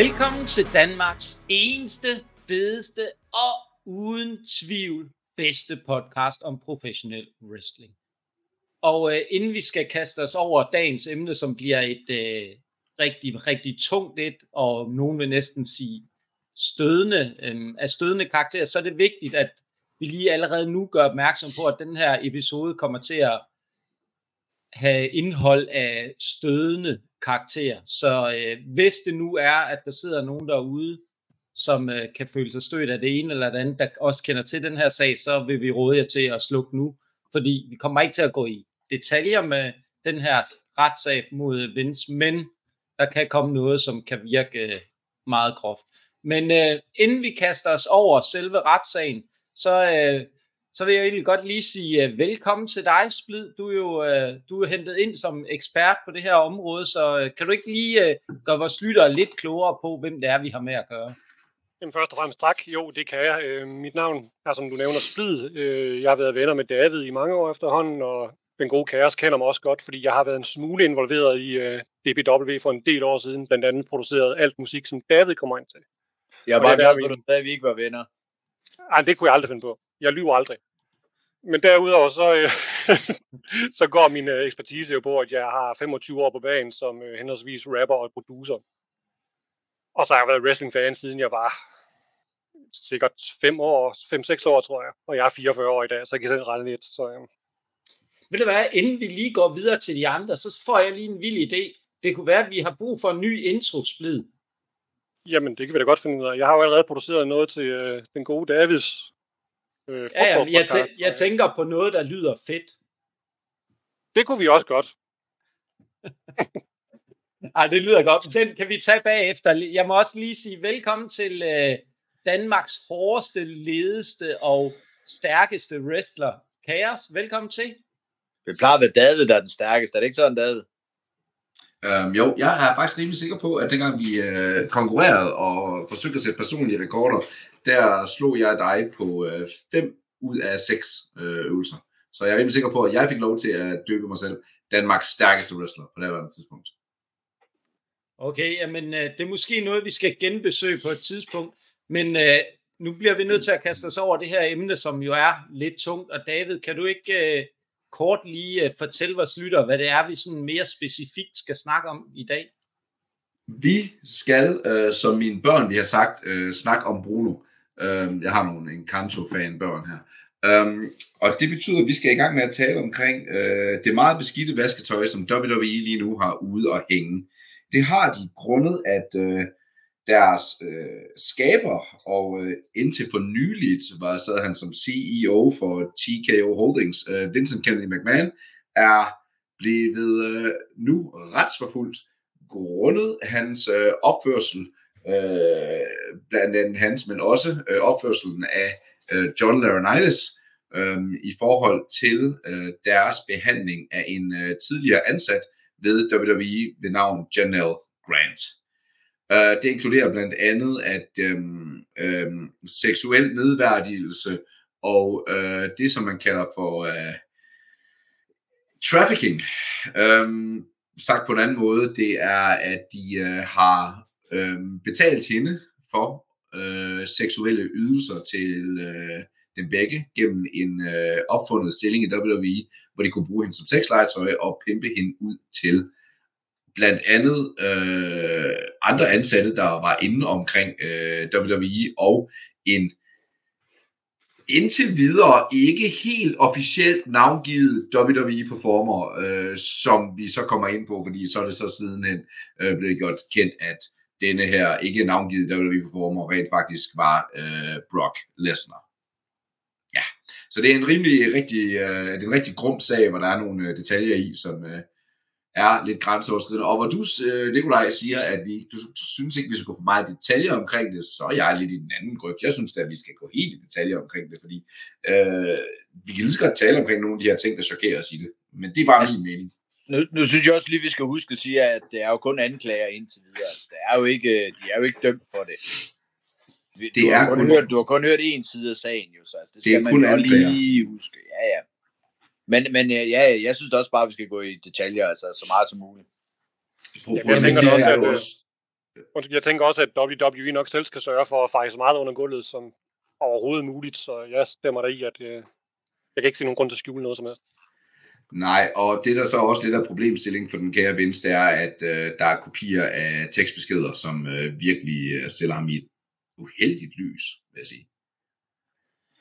Velkommen til Danmarks eneste, bedste og uden tvivl bedste podcast om professionel wrestling. Og øh, inden vi skal kaste os over dagens emne, som bliver et øh, rigtig, rigtig tungt et, og nogen vil næsten sige stødende, øh, af stødende karakter, så er det vigtigt, at vi lige allerede nu gør opmærksom på, at den her episode kommer til at have indhold af stødende karakter. Så øh, hvis det nu er, at der sidder nogen derude, som øh, kan føle sig stødt af det ene eller det andet, der også kender til den her sag, så vil vi råde jer til at slukke nu, fordi vi kommer ikke til at gå i detaljer med den her retssag mod Vince, men der kan komme noget, som kan virke øh, meget groft. Men øh, inden vi kaster os over selve retssagen, så, øh, så vil jeg egentlig godt lige sige uh, velkommen til dig, Splid. Du er jo uh, du er hentet ind som ekspert på det her område, så uh, kan du ikke lige uh, gøre vores lyttere lidt klogere på, hvem det er, vi har med at gøre? Jamen først og fremmest tak. Jo, det kan jeg. Øh, mit navn er, som du nævner, Splid. Øh, jeg har været venner med David i mange år efterhånden, og den gode Kaos kender mig også godt, fordi jeg har været en smule involveret i øh, DBW for en del år siden, blandt andet produceret alt musik, som David kommer ind til. Jeg er bare glad for, at du sagde, at vi ikke var venner. Nej, det kunne jeg aldrig finde på. Jeg lyver aldrig. Men derudover så, øh, så går min øh, ekspertise jo på, at jeg har 25 år på banen som øh, henholdsvis rapper og producer. Og så har jeg været wrestling-fan, siden jeg var sikkert 5 år, 5-6 år, tror jeg. Og jeg er 44 år i dag, så jeg kan selv regne lidt. Så, øh. Ved du hvad, inden vi lige går videre til de andre, så får jeg lige en vild idé. Det kunne være, at vi har brug for en ny intro-splid. Jamen, det kan vi da godt finde ud af. Jeg har jo allerede produceret noget til øh, den gode Davids øh, ja, ja, jeg, tæ- jeg tænker på noget, der lyder fedt. Det kunne vi også godt. Ej, det lyder godt. Den kan vi tage bagefter. Jeg må også lige sige velkommen til øh, Danmarks hårdeste, ledeste og stærkeste wrestler, Kaos. Velkommen til. Det plejer at være David, der er den stærkeste. Er det ikke sådan, David? Um, jo, jeg er faktisk rimelig sikker på, at dengang vi uh, konkurrerede og forsøgte at sætte personlige rekorder, der slog jeg dig på 5 uh, ud af 6 uh, øvelser. Så jeg er rimelig sikker på, at jeg fik lov til at døbe mig selv Danmarks stærkeste wrestler på det her tidspunkt. Okay, jamen uh, det er måske noget, vi skal genbesøge på et tidspunkt, men uh, nu bliver vi nødt til at kaste os over det her emne, som jo er lidt tungt. Og David, kan du ikke uh, kort lige uh, fortælle vores lytter, hvad det er, vi sådan mere specifikt skal snakke om i dag? Vi skal, øh, som mine børn vi har sagt, øh, snakke om Bruno. Øh, jeg har nogle en Kanto-fan børn her. Øhm, og det betyder, at vi skal i gang med at tale omkring øh, det meget beskidte vasketøj, som WWE lige nu har ude og hænge. Det har de grundet, at øh, deres øh, skaber, og øh, indtil for nyligt var sad han som CEO for TKO Holdings, øh, Vincent Kennedy McMahon, er blevet øh, nu retsforfulgt grundet hans øh, opførsel, øh, blandt andet hans, men også øh, opførselen af øh, John Laurinaitis øh, i forhold til øh, deres behandling af en øh, tidligere ansat ved WWE ved navn Janelle Grant. Øh, det inkluderer blandt andet, at øh, øh, seksuel nedværdigelse og øh, det, som man kalder for øh, trafficking, øh, sagt på en anden måde, det er, at de øh, har øh, betalt hende for øh, seksuelle ydelser til øh, den begge gennem en øh, opfundet stilling i WWE, hvor de kunne bruge hende som sexlegetøj og pimpe hende ud til blandt andet øh, andre ansatte, der var inde omkring øh, WWE, og en indtil videre ikke helt officielt navngivet WWE performer, øh, som vi så kommer ind på, fordi så er det så sidenhen øh, blevet gjort kendt, at denne her ikke navngivet WWE performer rent faktisk var øh, Brock Lesnar. Ja, så det er en rimelig rigtig, øh, det er en rigtig grum sag, hvor der er nogle øh, detaljer i, som, øh, er lidt grænseoverskridende. Og hvor du, øh, Nikolaj, siger, at vi, du, du synes ikke, vi skal gå for meget detaljer omkring det, så er jeg lidt i den anden grøft. Jeg synes at vi skal gå helt i detaljer omkring det, fordi øh, vi kan lige så godt tale omkring nogle af de her ting, der chokerer os i det. Men det er bare min mening. Nu, nu synes jeg også lige, vi skal huske at sige, at det er jo kun anklager indtil videre. Altså, det er jo ikke, de er jo ikke dømt for det. Du, det er kun, kun hørt, du har kun hørt en side af sagen, jo, så altså, det skal det er man kun jo lige huske. Ja, ja. Men, men ja, jeg synes også bare, at vi skal gå i detaljer, altså så meget som muligt. Jeg, jeg tænker også, at, Jeg tænker også, at WWE nok selv skal sørge for at fejre så meget under gulvet som overhovedet muligt, så jeg stemmer der i, at øh, jeg kan ikke se nogen grund til at skjule noget som helst. Nej, og det der så også lidt af problemstilling for den kære Vince, det er, at øh, der er kopier af tekstbeskeder, som øh, virkelig øh, stiller ham i et uheldigt lys, vil jeg sige.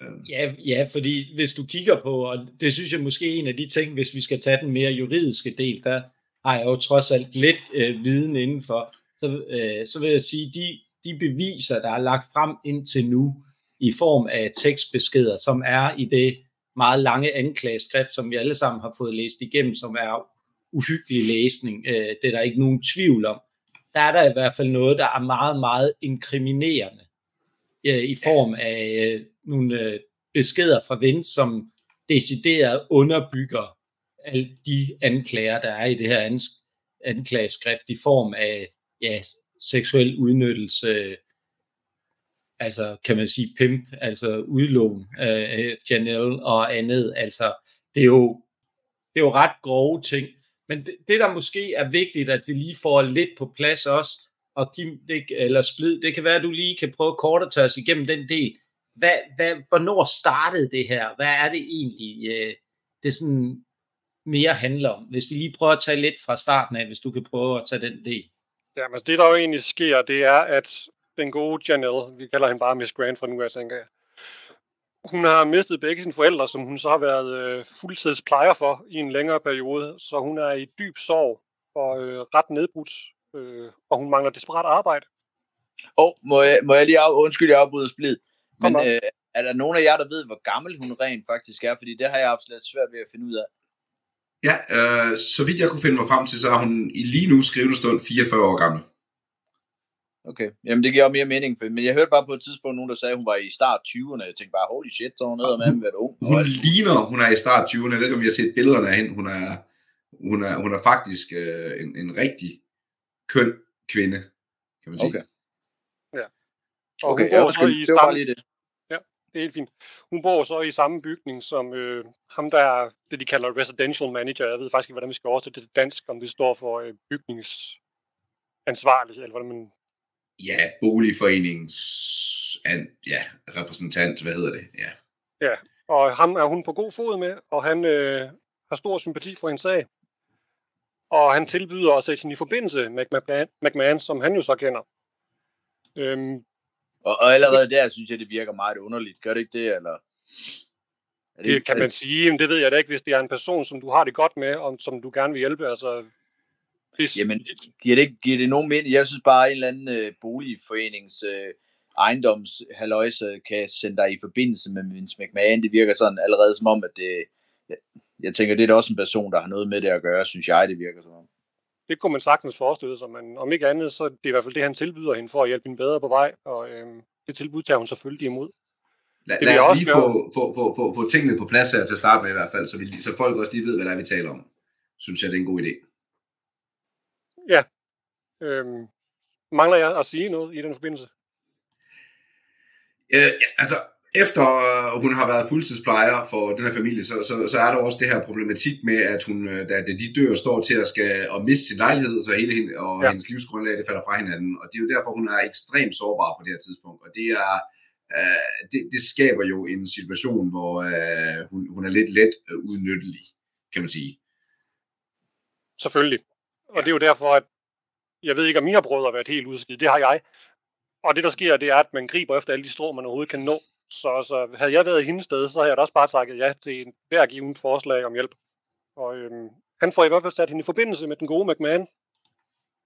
Øh. Ja, ja, fordi hvis du kigger på, og det synes jeg måske er en af de ting, hvis vi skal tage den mere juridiske del, der har jeg jo trods alt lidt øh, viden indenfor, så, øh, så vil jeg sige, de, de beviser, der er lagt frem indtil nu, i form af tekstbeskeder, som er i det meget lange anklageskrift, som vi alle sammen har fået læst igennem, som er uhyggelig læsning. Øh, det er der ikke nogen tvivl om. Der er der i hvert fald noget, der er meget, meget inkriminerende øh, i form af øh, nogle øh, beskeder fra Vind, som decideret underbygger alle de anklager, der er i det her anklageskrift i form af ja, seksuel udnyttelse, altså kan man sige pimp, altså udlån af Janelle og andet, altså det er jo, det er jo ret grove ting, men det, det der måske er vigtigt, at vi lige får lidt på plads også, og Kim, det, eller Splid, det kan være, at du lige kan prøve kort at tage os igennem den del. Hvad, hvad, hvornår startede det her? Hvad er det egentlig, øh, det sådan mere handler om? Hvis vi lige prøver at tage lidt fra starten af, hvis du kan prøve at tage den del. Ja, men altså, det der jo egentlig sker, det er, at den gode Janelle, vi kalder hende bare Miss Grant fra nu af, tænker jeg, hun har mistet begge sine forældre, som hun så har været øh, fuldtidsplejer for i en længere periode, så hun er i dyb sorg og øh, ret nedbrudt, øh, og hun mangler desperat arbejde. Og må jeg, må jeg lige af, undskylde, jeg afbryder splid, men øh, er der nogen af jer, der ved, hvor gammel hun rent faktisk er? Fordi det har jeg haft lidt svært ved at finde ud af. Ja, øh, så vidt jeg kunne finde mig frem til, så er hun i lige nu skrivende stund 44 år gammel. Okay, jamen det giver mere mening, for, men jeg hørte bare på et tidspunkt nogen, der sagde, at hun var i start 20'erne. Jeg tænkte bare, holy shit, så hun nede med at være ung. Hun ligner, hun er i start 20'erne. Jeg ved ikke, om jeg har set billederne af hende. Hun er, hun er, hun er faktisk øh, en, en rigtig køn kvinde, kan man sige. Okay. Ja. Og okay, hun bor så i samme... Lige det. Ja, det er helt fint. Hun bor så i samme bygning som øh, ham, der er det, de kalder residential manager. Jeg ved faktisk ikke, hvordan vi skal oversætte det til dansk, om det står for øh, bygningsansvarlig, eller hvordan man ja, boligforenings an, ja, repræsentant, hvad hedder det? Ja. ja, og ham er hun på god fod med, og han øh, har stor sympati for hendes sag. Og han tilbyder at sætte hende i forbindelse med McMahon, McMahon som han jo så kender. Øhm, og, og allerede der synes jeg, det virker meget underligt. Gør det ikke det, eller? det, det kan man sige, men det ved jeg da ikke, hvis det er en person, som du har det godt med, og som du gerne vil hjælpe. Altså, det, Jamen, giver det, giver det nogen mening? Jeg synes bare, at en eller anden øh, boligforenings øh, ejendomshaløjse kan sende dig i forbindelse med Vince McMahon. Det virker sådan allerede som om, at det, jeg, jeg tænker, det er da også en person, der har noget med det at gøre, synes jeg, det virker som om. Det kunne man sagtens forestille sig, men om ikke andet, så det er i hvert fald det, han tilbyder hende for at hjælpe hende bedre på vej, og øh, det tilbud tager hun selvfølgelig imod. Lad, lad os lige få, få, få, få, få tingene på plads her til at starte med i hvert fald, så, vi, så folk også lige ved, hvad der er, vi taler om. Synes jeg, det er en god idé. Ja. Øhm, mangler jeg at sige noget i den forbindelse? Øh, ja, altså, efter hun har været fuldtidsplejer for den her familie, så, så, så er der også det her problematik med, at hun, øh, da, de dør, står til at skal at miste sin lejlighed, så hele hende, og ja. hendes livsgrundlag det falder fra hinanden. Og det er jo derfor, hun er ekstremt sårbar på det her tidspunkt. Og det er, øh, det, det skaber jo en situation, hvor øh, hun, hun er lidt let øh, udnyttelig, kan man sige. Selvfølgelig. Og det er jo derfor, at jeg ved ikke, om mine brødre har været helt udskidt. Det har jeg. Og det, der sker, det er, at man griber efter alle de strå, man overhovedet kan nå. Så, så havde jeg været i hendes sted, så havde jeg da også bare sagt ja til en hver given forslag om hjælp. Og øhm, han får i hvert fald sat hende i forbindelse med den gode McMahon.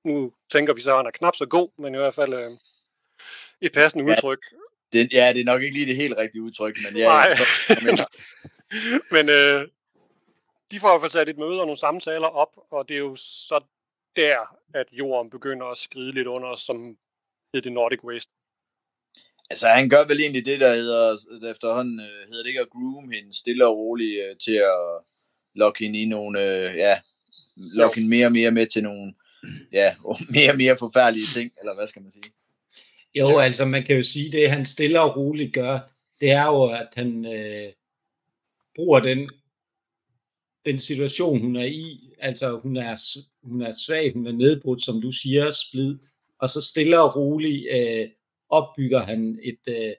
Nu tænker vi så, at han er knap så god, men i hvert fald øh, et passende ja, udtryk. Det, ja, det er nok ikke lige det helt rigtige udtryk, men ja. Nej. men øh, de får i hvert fald sat et møde og nogle samtaler op, og det er jo så der, at jorden begynder at skride lidt under, som hedder det Nordic Waste. Altså, han gør vel egentlig det, der hedder, efterhånden øh, hedder det ikke at groom hende stille og roligt øh, til at lokke hende i nogle, øh, ja, lokke hende mere og mere med til nogle, ja, mere og mere forfærdelige ting, eller hvad skal man sige? Jo, ja. altså man kan jo sige, det han stille og roligt gør, det er jo, at han øh, bruger den den situation, hun er i, altså hun er, hun er svag, hun er nedbrudt, som du siger, splid, og så stille og roligt øh, opbygger han et øh,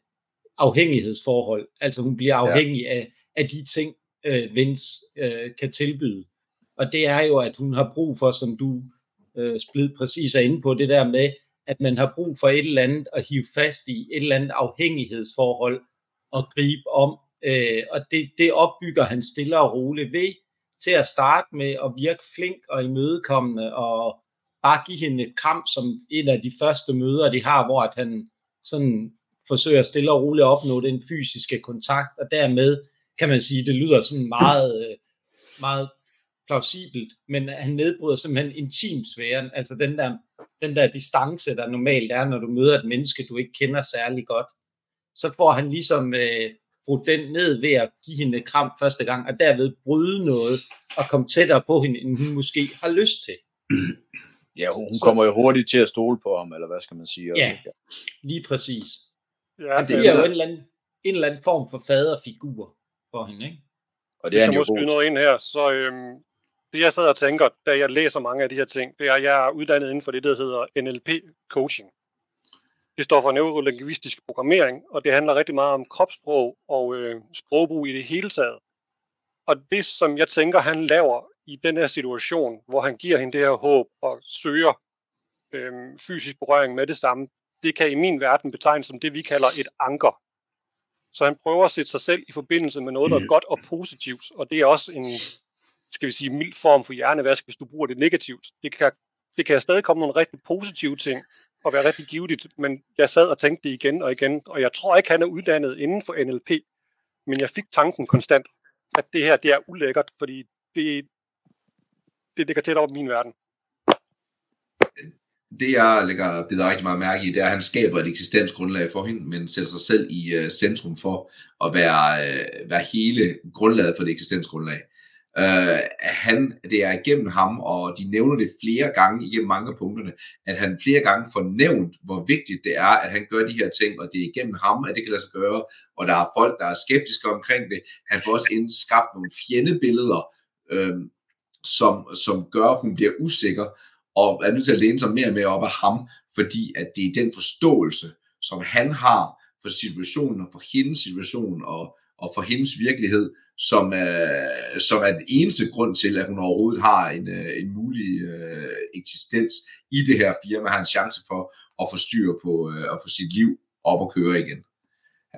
afhængighedsforhold. Altså hun bliver afhængig ja. af, af de ting, øh, Vince øh, kan tilbyde. Og det er jo, at hun har brug for, som du øh, splid præcis er inde på, det der med, at man har brug for et eller andet at hive fast i, et eller andet afhængighedsforhold og gribe om. Øh, og det, det opbygger han stille og roligt ved til at starte med at virke flink og imødekommende og bare give hende et kram som en af de første møder, de har, hvor at han sådan forsøger stille og roligt at opnå den fysiske kontakt, og dermed kan man sige, det lyder sådan meget, øh, meget plausibelt, men han nedbryder simpelthen intimsfæren, altså den der, den der distance, der normalt er, når du møder et menneske, du ikke kender særlig godt. Så får han ligesom øh, brudt den ned ved at give hende et kram første gang, og derved bryde noget og komme tættere på hende, end hun måske har lyst til. Ja, hun så, kommer jo hurtigt til at stole på ham, eller hvad skal man sige? Ja, lige præcis. Ja, det er jo en eller, anden, en eller anden form for faderfigur for hende, ikke? Og det er Hvis jeg må skyde noget ind her, så øhm, det jeg sidder og tænker, da jeg læser mange af de her ting, det er, at jeg er uddannet inden for det, der hedder NLP-coaching. Det står for neurolingvistisk programmering, og det handler rigtig meget om kropssprog og øh, sprogbrug i det hele taget. Og det, som jeg tænker, han laver i den her situation, hvor han giver hende det her håb og søger øh, fysisk berøring med det samme, det kan i min verden betegnes som det, vi kalder et anker. Så han prøver at sætte sig selv i forbindelse med noget, der er godt og positivt, og det er også en, skal vi sige, mild form for hjernevask, hvis du bruger det negativt. Det kan, det kan stadig komme nogle rigtig positive ting, og være rigtig givetigt, men jeg sad og tænkte det igen og igen, og jeg tror ikke, han er uddannet inden for NLP, men jeg fik tanken konstant, at det her, det er ulækkert, fordi det, det ligger tæt over min verden. Det, jeg lægger bider rigtig meget mærke i, det er, at han skaber et eksistensgrundlag for hende, men sætter sig selv i uh, centrum for at være, uh, være hele grundlaget for det eksistensgrundlag. Uh, han, det er igennem ham, og de nævner det flere gange igennem mange af punkterne, at han flere gange får nævnt, hvor vigtigt det er, at han gør de her ting, og det er igennem ham, at det kan lade sig gøre, og der er folk, der er skeptiske omkring det. Han får også indskabt nogle fjendebilleder, uh, som, som gør, at hun bliver usikker, og er nødt til at læne sig mere og mere op af ham, fordi at det er den forståelse, som han har for situationen, og for hendes situation, og, og for hendes virkelighed, som øh, som er den eneste grund til, at hun overhovedet har en, øh, en mulig øh, eksistens i det her firma, har en chance for at få styr på øh, at få sit liv op og køre igen.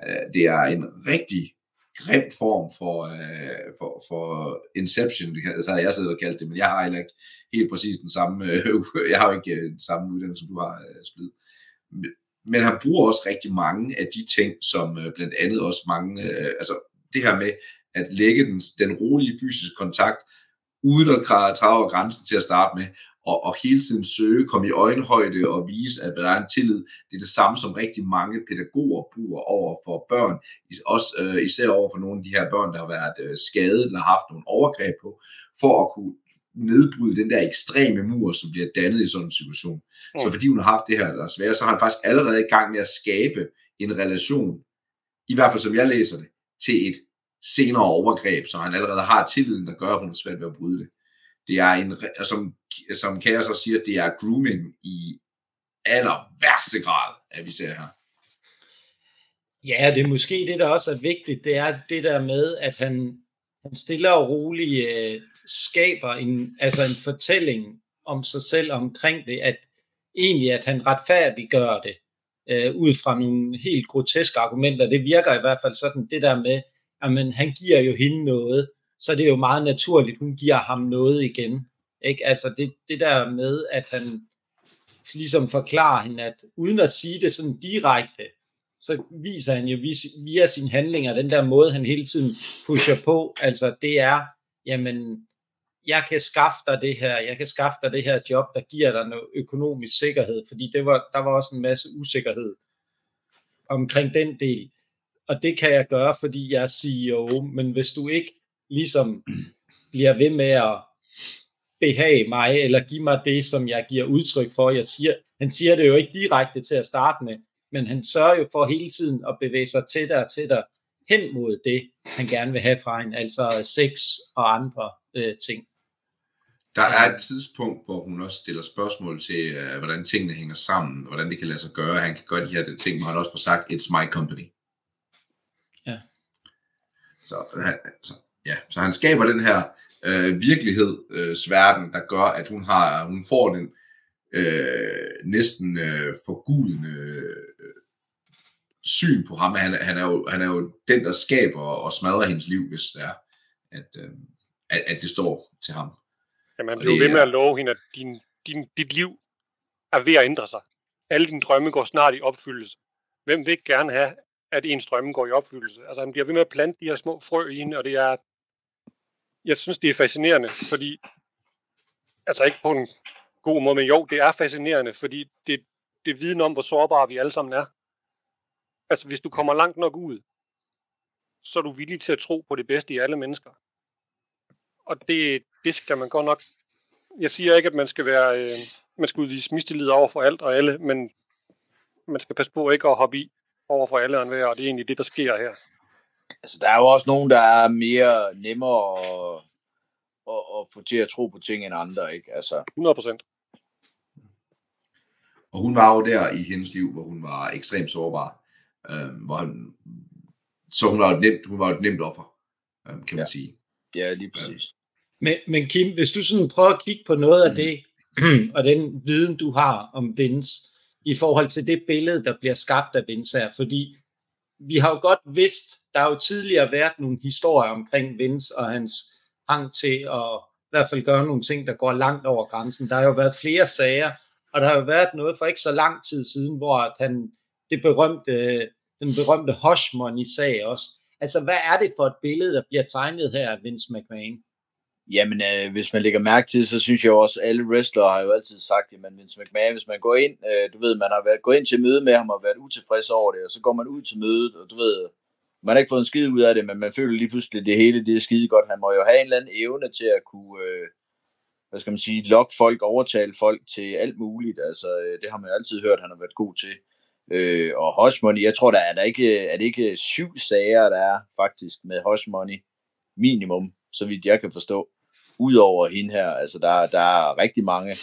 Øh, det er en rigtig grim form for, øh, for, for Inception, det altså, havde jeg siddet og kaldt det, men jeg har heller ikke helt præcis den samme, øh, jeg har jo ikke øh, den samme uddannelse, som du har, øh, Splid. Men han bruger også rigtig mange af de ting, som øh, blandt andet også mange, øh, altså det her med, at lægge den, den rolige fysiske kontakt, uden at trage grænsen til at starte med, og, og hele tiden søge, komme i øjenhøjde og vise, at der er en tillid. Det er det samme, som rigtig mange pædagoger bruger over for børn, også, øh, især over for nogle af de her børn, der har været øh, skadet eller haft nogle overgreb på, for at kunne nedbryde den der ekstreme mur, som bliver dannet i sådan en situation. Mm. Så fordi hun har haft det her, der er svært, så har han faktisk allerede i gang med at skabe en relation, i hvert fald som jeg læser det, til et senere overgreb, så han allerede har tilliden, der gør, at hun er svært ved at bryde det. Det er en, som, som Kære så siger, det er grooming i aller værste grad, at vi ser her. Ja, det er måske det, der også er vigtigt, det er det der med, at han, han stille og roligt øh, skaber en, altså en fortælling om sig selv omkring det, at egentlig, at han retfærdiggør det øh, ud fra nogle helt groteske argumenter. Det virker i hvert fald sådan, det der med, jamen han giver jo hende noget, så det er jo meget naturligt, hun giver ham noget igen. Ikke? Altså det, det der med, at han ligesom forklarer hende, at uden at sige det sådan direkte, så viser han jo via sine handlinger, den der måde, han hele tiden pusher på, altså det er, jamen, jeg kan skaffe dig det her, jeg kan skaffe dig det her job, der giver dig noget økonomisk sikkerhed, fordi det var, der var også en masse usikkerhed omkring den del. Og det kan jeg gøre, fordi jeg er CEO, men hvis du ikke ligesom bliver ved med at behage mig, eller give mig det, som jeg giver udtryk for, jeg siger, han siger det jo ikke direkte til at starte med, men han sørger jo for hele tiden at bevæge sig tættere og tættere hen mod det, han gerne vil have fra hende, altså sex og andre øh, ting. Der er et tidspunkt, hvor hun også stiller spørgsmål til, uh, hvordan tingene hænger sammen, hvordan det kan lade sig gøre. Han kan gøre de her ting, hvor han også får sagt, it's my company. Ja. Så, så, ja, så han skaber den her øh, virkelighedsverden, øh, der gør, at hun har hun får den øh, næsten øh, forgudende øh, syn på ham. Han, han, er jo, han er jo den, der skaber og smadrer hendes liv, hvis det er, at, øh, at, at det står til ham. Jamen, han bliver ved med at love hende, at din, din, dit liv er ved at ændre sig. Alle dine drømme går snart i opfyldelse. Hvem vil ikke gerne have, at ens drømme går i opfyldelse? Altså, han bliver ved med at plante de her små frø i hende, og det er... Jeg synes, det er fascinerende, fordi... Altså ikke på en god måde, men jo, det er fascinerende, fordi det, det vidner om, hvor sårbare vi alle sammen er. Altså, hvis du kommer langt nok ud, så er du villig til at tro på det bedste i alle mennesker. Og det, det skal man godt nok... Jeg siger ikke, at man skal være... Øh, man skal udvise mistillid over for alt og alle, men man skal passe på ikke at hoppe i over for alle og enhver, og det er egentlig det, der sker her. Altså, der er jo også nogen, der er mere nemmere at, at, at få til at tro på ting end andre, ikke? Altså. 100 procent. Og hun var jo der i hendes liv, hvor hun var ekstremt sårbar. Øh, hvor han, så hun var et nemt, hun var et nemt offer, øh, kan man ja. sige. Ja, lige præcis. Men, men Kim, hvis du sådan prøver at kigge på noget af det, og den viden, du har om Vince, i forhold til det billede, der bliver skabt af Vince her, fordi vi har jo godt vidst, der har jo tidligere været nogle historier omkring Vince og hans hang til at i hvert fald gøre nogle ting, der går langt over grænsen. Der har jo været flere sager, og der har jo været noget for ikke så lang tid siden, hvor at han, det berømte, den berømte hush money sag også. Altså, hvad er det for et billede, der bliver tegnet her af Vince McMahon? Jamen, øh, hvis man lægger mærke til så synes jeg også, at alle wrestlere har jo altid sagt, at Vince McMahon, hvis man går ind, øh, du ved, man har været, gået ind til møde med ham og været utilfreds over det, og så går man ud til mødet, og du ved, man har ikke fået en skid ud af det, men man føler lige pludselig, at det hele det er skide godt. Han må jo have en eller anden evne til at kunne, øh, hvad skal man sige, lokke folk, overtale folk til alt muligt. Altså, øh, det har man jo altid hørt, han har været god til. Øh, og Hush Money, jeg tror, der er, der ikke, er det ikke syv sager, der er faktisk med Hush Money minimum, så vidt jeg kan forstå Udover hende her. Altså, der, der er rigtig mange.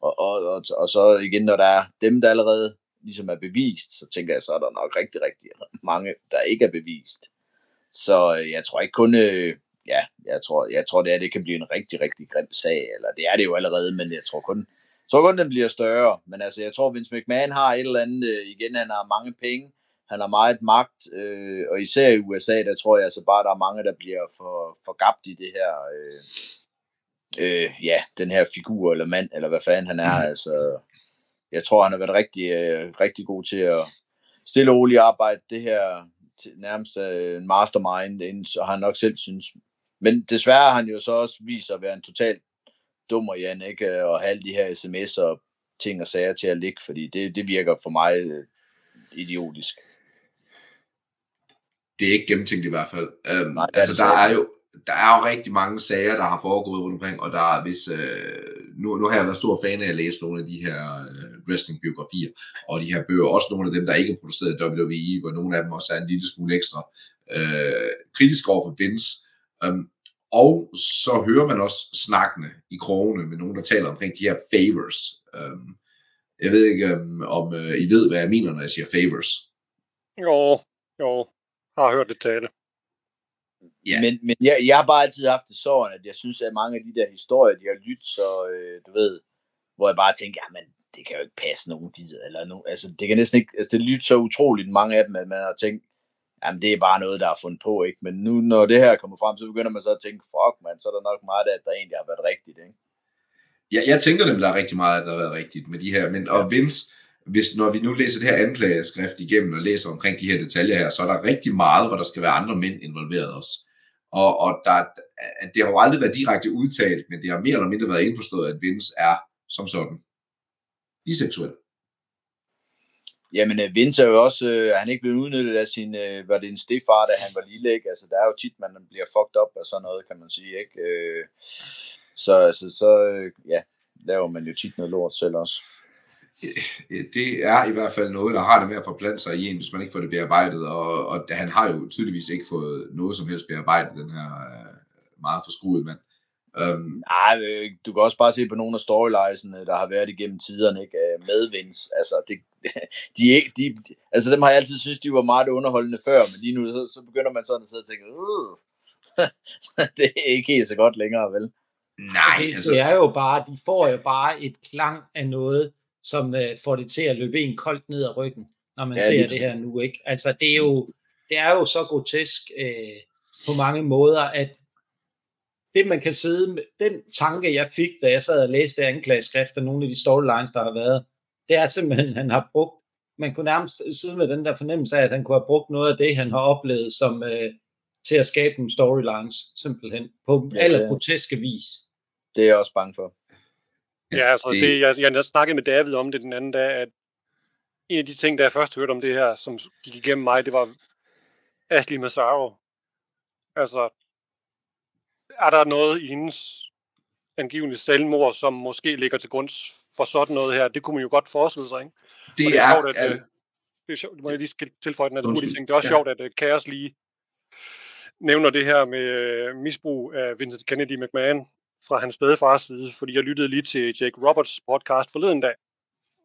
Og, og, og, og så igen, når der er dem, der allerede ligesom er bevist, så tænker jeg, så er der nok rigtig, rigtig mange, der ikke er bevist. Så øh, jeg tror ikke kun, øh, ja, jeg tror, jeg tror det er, det kan blive en rigtig, rigtig grim sag, eller det er det jo allerede, men jeg tror kun, jeg tror kun, den bliver større. Men altså, jeg tror, Vince McMahon har et eller andet, øh, igen, han har mange penge, han har meget magt, øh, og især i USA, der tror jeg altså bare, der er mange, der bliver for, for gabt i det her, øh, øh, ja, den her figur eller mand, eller hvad fanden han er. Mm. Altså, jeg tror, han har været rigtig, øh, rigtig god til at stille og roligt arbejde det her til, nærmest øh, en mastermind, så han nok selv synes. Men desværre har han jo så også vist at være en total dummer, Jan, ikke? Og have alle de her sms'er og ting og sager til at ligge, fordi det, det virker for mig øh, idiotisk. Det er ikke gennemtænkt i hvert fald. Øhm, Nej, altså, der er jo, der er jo rigtig mange sager, der har foregået rundt omkring, og der er hvis, øh, nu, nu har jeg været stor fan af at læse nogle af de her øh, wrestling-biografier, og de her bøger, også nogle af dem, der ikke er produceret i WWE, hvor nogle af dem også er en lille smule ekstra øh, kritisk over for Vince. Um, og så hører man også snakkende i krogene med nogen, der taler omkring de her favors. Um, jeg ved ikke, um, om uh, I ved, hvad jeg mener, når jeg siger favors. Jo, jo, har hørt det tale. Yeah. Men, men jeg, jeg har bare altid haft det sådan, at jeg synes, at mange af de der historier, de har lyttet så, øh, du ved, hvor jeg bare tænker, jamen, det kan jo ikke passe nogen gider, eller no, altså, det kan næsten ikke, altså, det lytter så utroligt mange af dem, at man har tænkt, jamen, det er bare noget, der er fundet på, ikke? Men nu, når det her kommer frem, så begynder man så at tænke, fuck, man, så er der nok meget af, at der egentlig har været rigtigt, ikke? Ja, jeg tænker nemlig, der er rigtig meget, der har været rigtigt med de her, men og Vince, hvis, når vi nu læser det her anklageskrift igennem og læser omkring de her detaljer her, så er der rigtig meget, hvor der skal være andre mænd involveret også. Og, og der, det har jo aldrig været direkte udtalt, men det har mere eller mindre været indforstået, at Vince er som sådan biseksuel. Jamen, øh, Vince er jo også, øh, han er ikke blevet udnyttet af sin, øh, var det en stefar, da han var lille, ikke? Altså, der er jo tit, man bliver fucked up af sådan noget, kan man sige, ikke? Øh, så, altså, så, øh, ja, laver man jo tit noget lort selv også. Det er i hvert fald noget, der har det med at forplante sig i en, hvis man ikke får det bearbejdet, og, og han har jo tydeligvis ikke fået noget som helst bearbejdet, den her øh, meget forskruede mand. Um, Nej, øh, du kan også bare se på nogle af storylinesene, der har været igennem tiderne, ikke? med Vince. Altså, det, de, de, de, altså, dem har jeg altid synes, de var meget underholdende før, men lige nu, så, så begynder man sådan at sidde og tænke, uh, det er ikke helt så godt længere, vel? Nej, det, altså... det er jo bare, de får jo bare et klang af noget, som uh, får det til at løbe en koldt ned ad ryggen, når man ja, ser det her nu, ikke? Altså, det er jo, det er jo så grotesk uh, på mange måder, at det man kan sidde med, den tanke jeg fik, da jeg sad og læste anklageskrift af nogle af de storylines, der har været, det er simpelthen, han har brugt, man kunne nærmest sidde med den der fornemmelse af, at han kunne have brugt noget af det, han har oplevet som øh, til at skabe nogle storylines, simpelthen, på ja, alle groteske vis. Det er jeg også bange for. Ja, altså, det... Det, jeg, jeg snakkede med David om det den anden dag, at en af de ting, der jeg først hørte om det her, som gik igennem mig, det var Ashley Massaro. Altså, er der noget i hendes angivelige selvmord, som måske ligger til grund for sådan noget her? Det kunne man jo godt forestille sig, ikke? Det, det er, er sjovt, at, øh, det er sjovt, må jeg lige tilføje den her ting. Det er også ja. sjovt, at uh, Chaos lige nævner det her med uh, misbrug af Vincent Kennedy McMahon fra hans stedfars side, fordi jeg lyttede lige til Jake Roberts podcast forleden dag,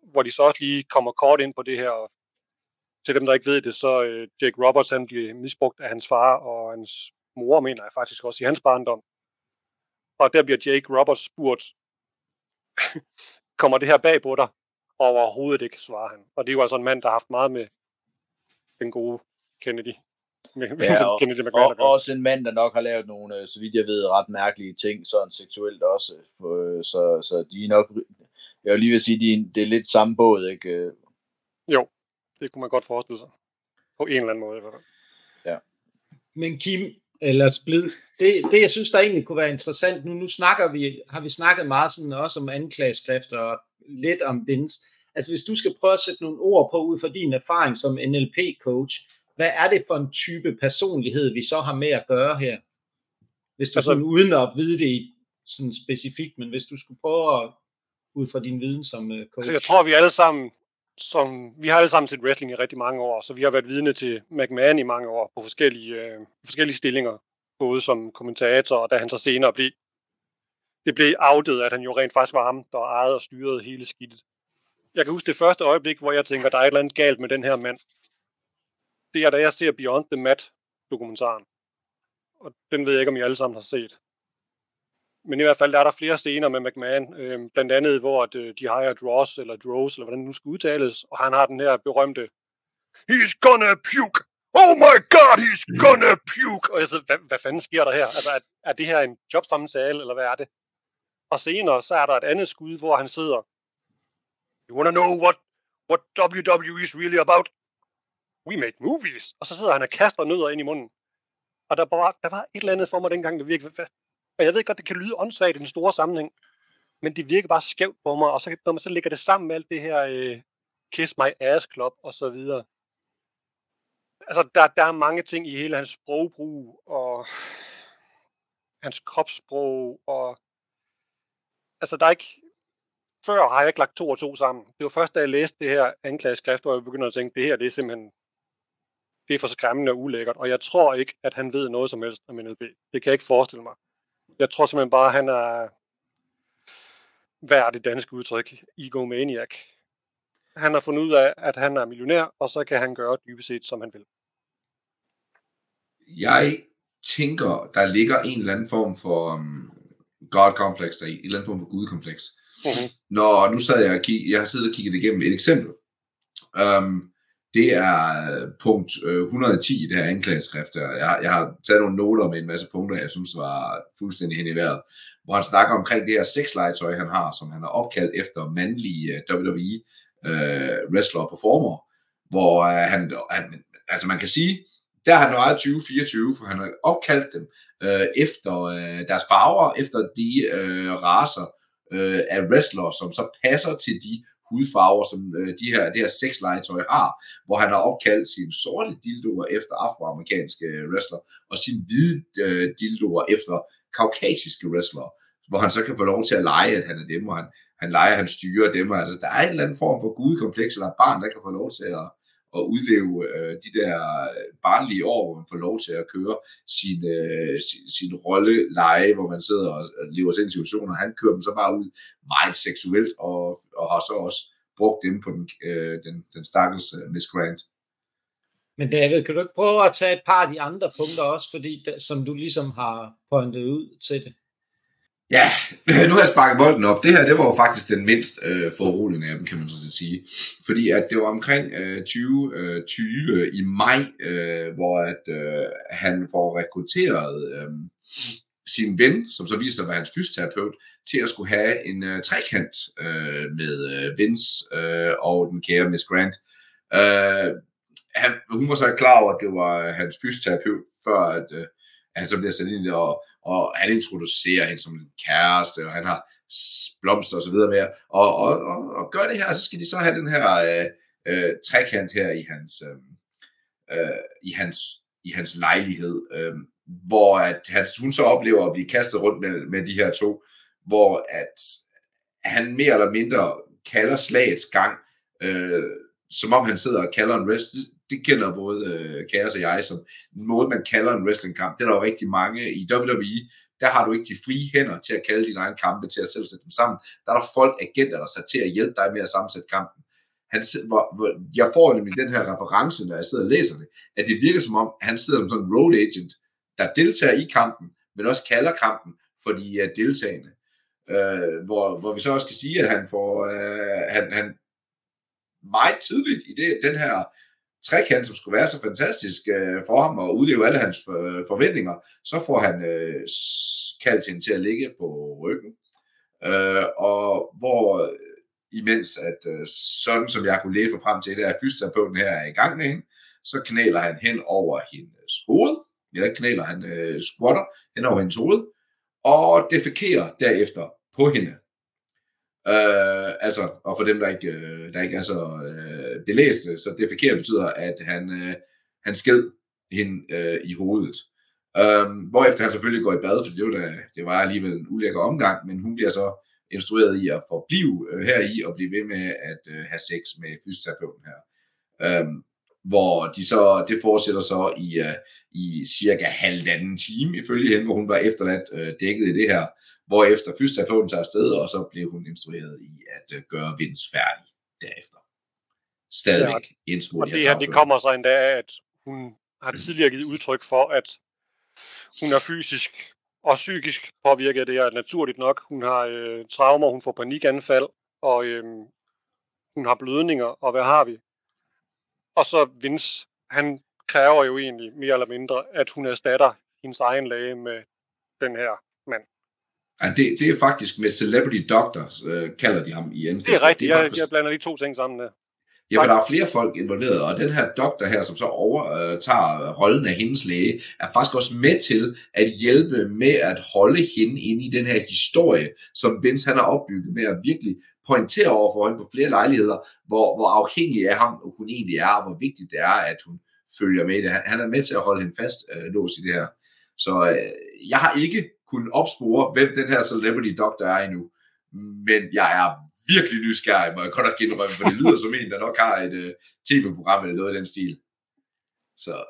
hvor de så også lige kommer kort ind på det her. Og til dem, der ikke ved det, så uh, Jake Roberts han bliver misbrugt af hans far og hans mor, mener jeg faktisk også, i hans barndom. Og der bliver Jake Roberts spurgt, kommer det her bag på dig? Og overhovedet ikke, svarer han. Og det er jo altså en mand, der har haft meget med den gode Kennedy. Med, ja, og, Kennedy og, og også en mand, der nok har lavet nogle, øh, så vidt jeg ved, ret mærkelige ting, sådan seksuelt også. For, øh, så, så de er nok, jeg vil lige vil sige, de, det er lidt samme båd, ikke? Jo, det kunne man godt forestille sig. På en eller anden måde i hvert fald. Ja. Men Kim, eller splid. Det, det, jeg synes, der egentlig kunne være interessant, nu, nu snakker vi, har vi snakket meget sådan også om anklageskrifter og lidt om Vince. Altså hvis du skal prøve at sætte nogle ord på ud fra din erfaring som NLP-coach, hvad er det for en type personlighed, vi så har med at gøre her? Hvis du altså, sådan, uden at vide det sådan specifikt, men hvis du skulle prøve at, ud fra din viden som uh, coach. Altså, jeg tror, vi alle sammen som vi har alle sammen set wrestling i rigtig mange år, så vi har været vidne til McMahon i mange år på forskellige, øh, forskellige stillinger, både som kommentator, og da han så senere blev, det blev afdet, at han jo rent faktisk var ham, der ejede og styrede hele skidtet. Jeg kan huske det første øjeblik, hvor jeg tænker, der er et eller andet galt med den her mand. Det er, da jeg ser Beyond the Mat dokumentaren. Og den ved jeg ikke, om I alle sammen har set. Men i hvert fald der er der flere scener med McMahon, øh, blandt andet hvor at, øh, de har Dross, eller Dross, eller hvordan det nu skal udtales, og han har den her berømte He's gonna puke! Oh my god, he's gonna puke! Og jeg siger, hvad, hvad fanden sker der her? Altså, er, er det her en jobsamtale, eller hvad er det? Og senere, så er der et andet skud, hvor han sidder You wanna know what, what WWE is really about? We make movies. Og så sidder han og kaster nødder ind i munden. Og der var, der var et eller andet for mig dengang, der virkede, og jeg ved godt, det kan lyde åndssvagt i den store sammenhæng, men det virker bare skævt på mig, og så, når man så lægger det sammen med alt det her øh, Kiss My Ass Club og så videre. Altså, der, der er mange ting i hele hans sprogbrug, og hans kropssprog, og altså, der er ikke, før har jeg ikke lagt to og to sammen. Det var først, da jeg læste det her anklageskrift, hvor jeg begyndte at tænke, det her, det er simpelthen, det er for skræmmende og ulækkert, og jeg tror ikke, at han ved noget som helst om NLP. Det kan jeg ikke forestille mig. Jeg tror simpelthen bare, at han er, hvad er det danske udtryk? Egomaniac. Han har fundet ud af, at han er millionær, og så kan han gøre dybest set, som han vil. Jeg tænker, der ligger en eller anden form for um, God-kompleks der i, en eller anden form for Gud-kompleks. Uh-huh. Når nu sad jeg og kig, jeg har siddet og kigget igennem et eksempel. Um, det er øh, punkt øh, 110 i det her anklageskrift. Jeg, jeg har taget nogle noter med en masse punkter, jeg synes var fuldstændig hen i vejret, hvor han snakker omkring det her sexlegetøj, han har, som han har opkaldt efter mandlige øh, WWE øh, wrestler og performer, hvor øh, han, han, altså man kan sige, der har han ejet 2024, for han har opkaldt dem øh, efter øh, deres farver, efter de øh, raser øh, af wrestlere, som så passer til de hudfarver, som øh, de her, det her sexlegetøj har, hvor han har opkaldt sine sorte dildoer efter afroamerikanske øh, wrestler, og sine hvide øh, dildoer efter kaukasiske wrestler, hvor han så kan få lov til at lege, at han er dem, og han, han leger, han styrer dem, og altså, der er en eller anden form for gudekompleks, eller et barn, der kan få lov til at, at udleve øh, de der øh, barnlige år, hvor man får lov til at køre sin, øh, sin, sin rolle leje, hvor man sidder og lever sig ind i situationer. Han kører dem så bare ud meget seksuelt, og, og har så også brugt dem på den, øh, den, den stakkels øh, Miss Grant. Men David, kan du ikke prøve at tage et par af de andre punkter også, fordi som du ligesom har pointet ud til det? Ja, nu har jeg sparket bolden op. Det her, det var jo faktisk den mindst øh, foruroligende af dem, kan man så sige. Fordi at det var omkring øh, 20, øh, 20 i maj, øh, hvor at øh, han får rekrutteret øh, sin ven, som så viser sig at være hans fysioterapeut, til at skulle have en øh, trekant øh, med øh, Vince øh, og den kære Miss Grant. Øh, han, hun var så klar over, at det var hans fysioterapeut, før at, øh, at han så bliver sat ind i det, og, og han introducerer hende som en kæreste, og han har blomster og så videre med, og, og, og, og gør det her, og så skal de så have den her øh, øh, trekant her i hans, øh, øh, i hans, i hans lejlighed, øh, hvor at han, hun så oplever at blive kastet rundt med, med de her to, hvor at han mere eller mindre kalder slagets gang, øh, som om han sidder og kalder en rest det kender både øh, Kaos og jeg som en måde, man kalder en wrestlingkamp. Det er der jo rigtig mange i WWE. Der har du ikke de frie hænder til at kalde dine egne kampe, til at selv sætte dem sammen. Der er der folk, agenter, der er sat til at hjælpe dig med at sammensætte kampen. Han, hvor, hvor, jeg får nemlig den her reference, når jeg sidder og læser det, at det virker som om, han sidder som sådan en road agent, der deltager i kampen, men også kalder kampen for de uh, deltagende. Uh, hvor, hvor vi så også kan sige, at han får uh, han, han meget tidligt i det, den her trekant, som skulle være så fantastisk øh, for ham og udleve alle hans øh, forventninger, så får han øh, kaldt hende til at ligge på ryggen. Øh, og hvor øh, imens at øh, sådan som jeg kunne læse frem til det, at fysioterapeuten her er i gang med hende, så knæler han hen over hendes hoved, eller knæler han øh, squatter hen over hendes hoved, og defekerer derefter på hende. Øh, altså, og for dem, der ikke, øh, der ikke er så øh, Øh, belæste, så det forkert betyder, at han, øh, han sked hende øh, i hovedet. Øhm, hvorefter han selvfølgelig går i bad, for det var, da, det var alligevel en ulækker omgang, men hun bliver så instrueret i at forblive øh, her i og blive ved med at øh, have sex med fysioterapeuten her. Øhm, hvor de så, det fortsætter så i, øh, i cirka halvanden time ifølge hende, hvor hun var efterladt øh, dækket i det her, hvorefter fysioterapeuten tager afsted, og så blev hun instrueret i at øh, gøre Vince færdig derefter. Stadigvæk ja, indsmurt. Og det her, det kommer så endda af, at hun har tidligere givet udtryk for, at hun er fysisk og psykisk påvirket. Det er naturligt nok. Hun har øh, traumer, hun får panikanfald, og øh, hun har blødninger, og hvad har vi? Og så Vince, han kræver jo egentlig mere eller mindre, at hun erstatter hendes egen læge med den her mand. Ja, det, det er faktisk med Celebrity Doctor, øh, kalder de ham i engelsk. Det er rigtigt, det er jeg, jeg blander de to ting sammen der. Ja, for der er flere folk involveret, og den her doktor her, som så overtager øh, rollen af hendes læge, er faktisk også med til at hjælpe med at holde hende inde i den her historie, som Vince han har opbygget med at virkelig pointere over for hende på flere lejligheder, hvor, hvor afhængig af ham hun egentlig er, og hvor vigtigt det er, at hun følger med det. Han, han er med til at holde hende fast øh, lås i det her. Så øh, jeg har ikke kunnet opspore, hvem den her celebrity doctor er endnu, men jeg er virkelig nysgerrig, må jeg godt nok indrømme, for det lyder som en, der nok har et uh, tv-program eller noget i den stil. Så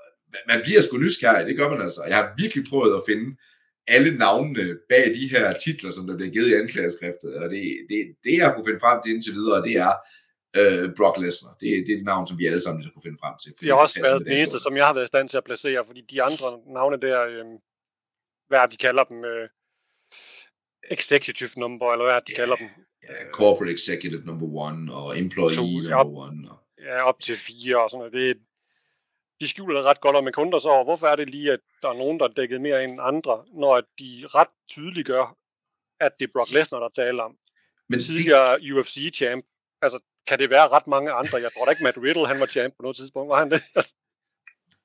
man bliver sgu nysgerrig, det gør man altså. Jeg har virkelig prøvet at finde alle navnene bag de her titler, som der bliver givet i anklageskriftet, og det, det, det jeg kunne finde frem til indtil videre, det er uh, Brock Lesnar. Det, det er det navn, som vi alle sammen kunne finde frem til. Det har også været det eneste, som jeg har været i stand til at placere, fordi de andre navne der, øh, hvad de kalder dem, øh, executive number, eller hvad de kalder dem. Ja, corporate executive number one, og employee to, number op, one. Og... Ja, op til fire og sådan noget. Det, de skjuler det ret godt, og man kunder så over, hvorfor er det lige, at der er nogen, der er dækket mere end andre, når de ret tydeligt gør, at det er Brock Lesnar, der taler om. Men tidligere de... UFC-champ. Altså, kan det være ret mange andre? Jeg tror da ikke, Matt Riddle, han var champ på noget tidspunkt. Var han det?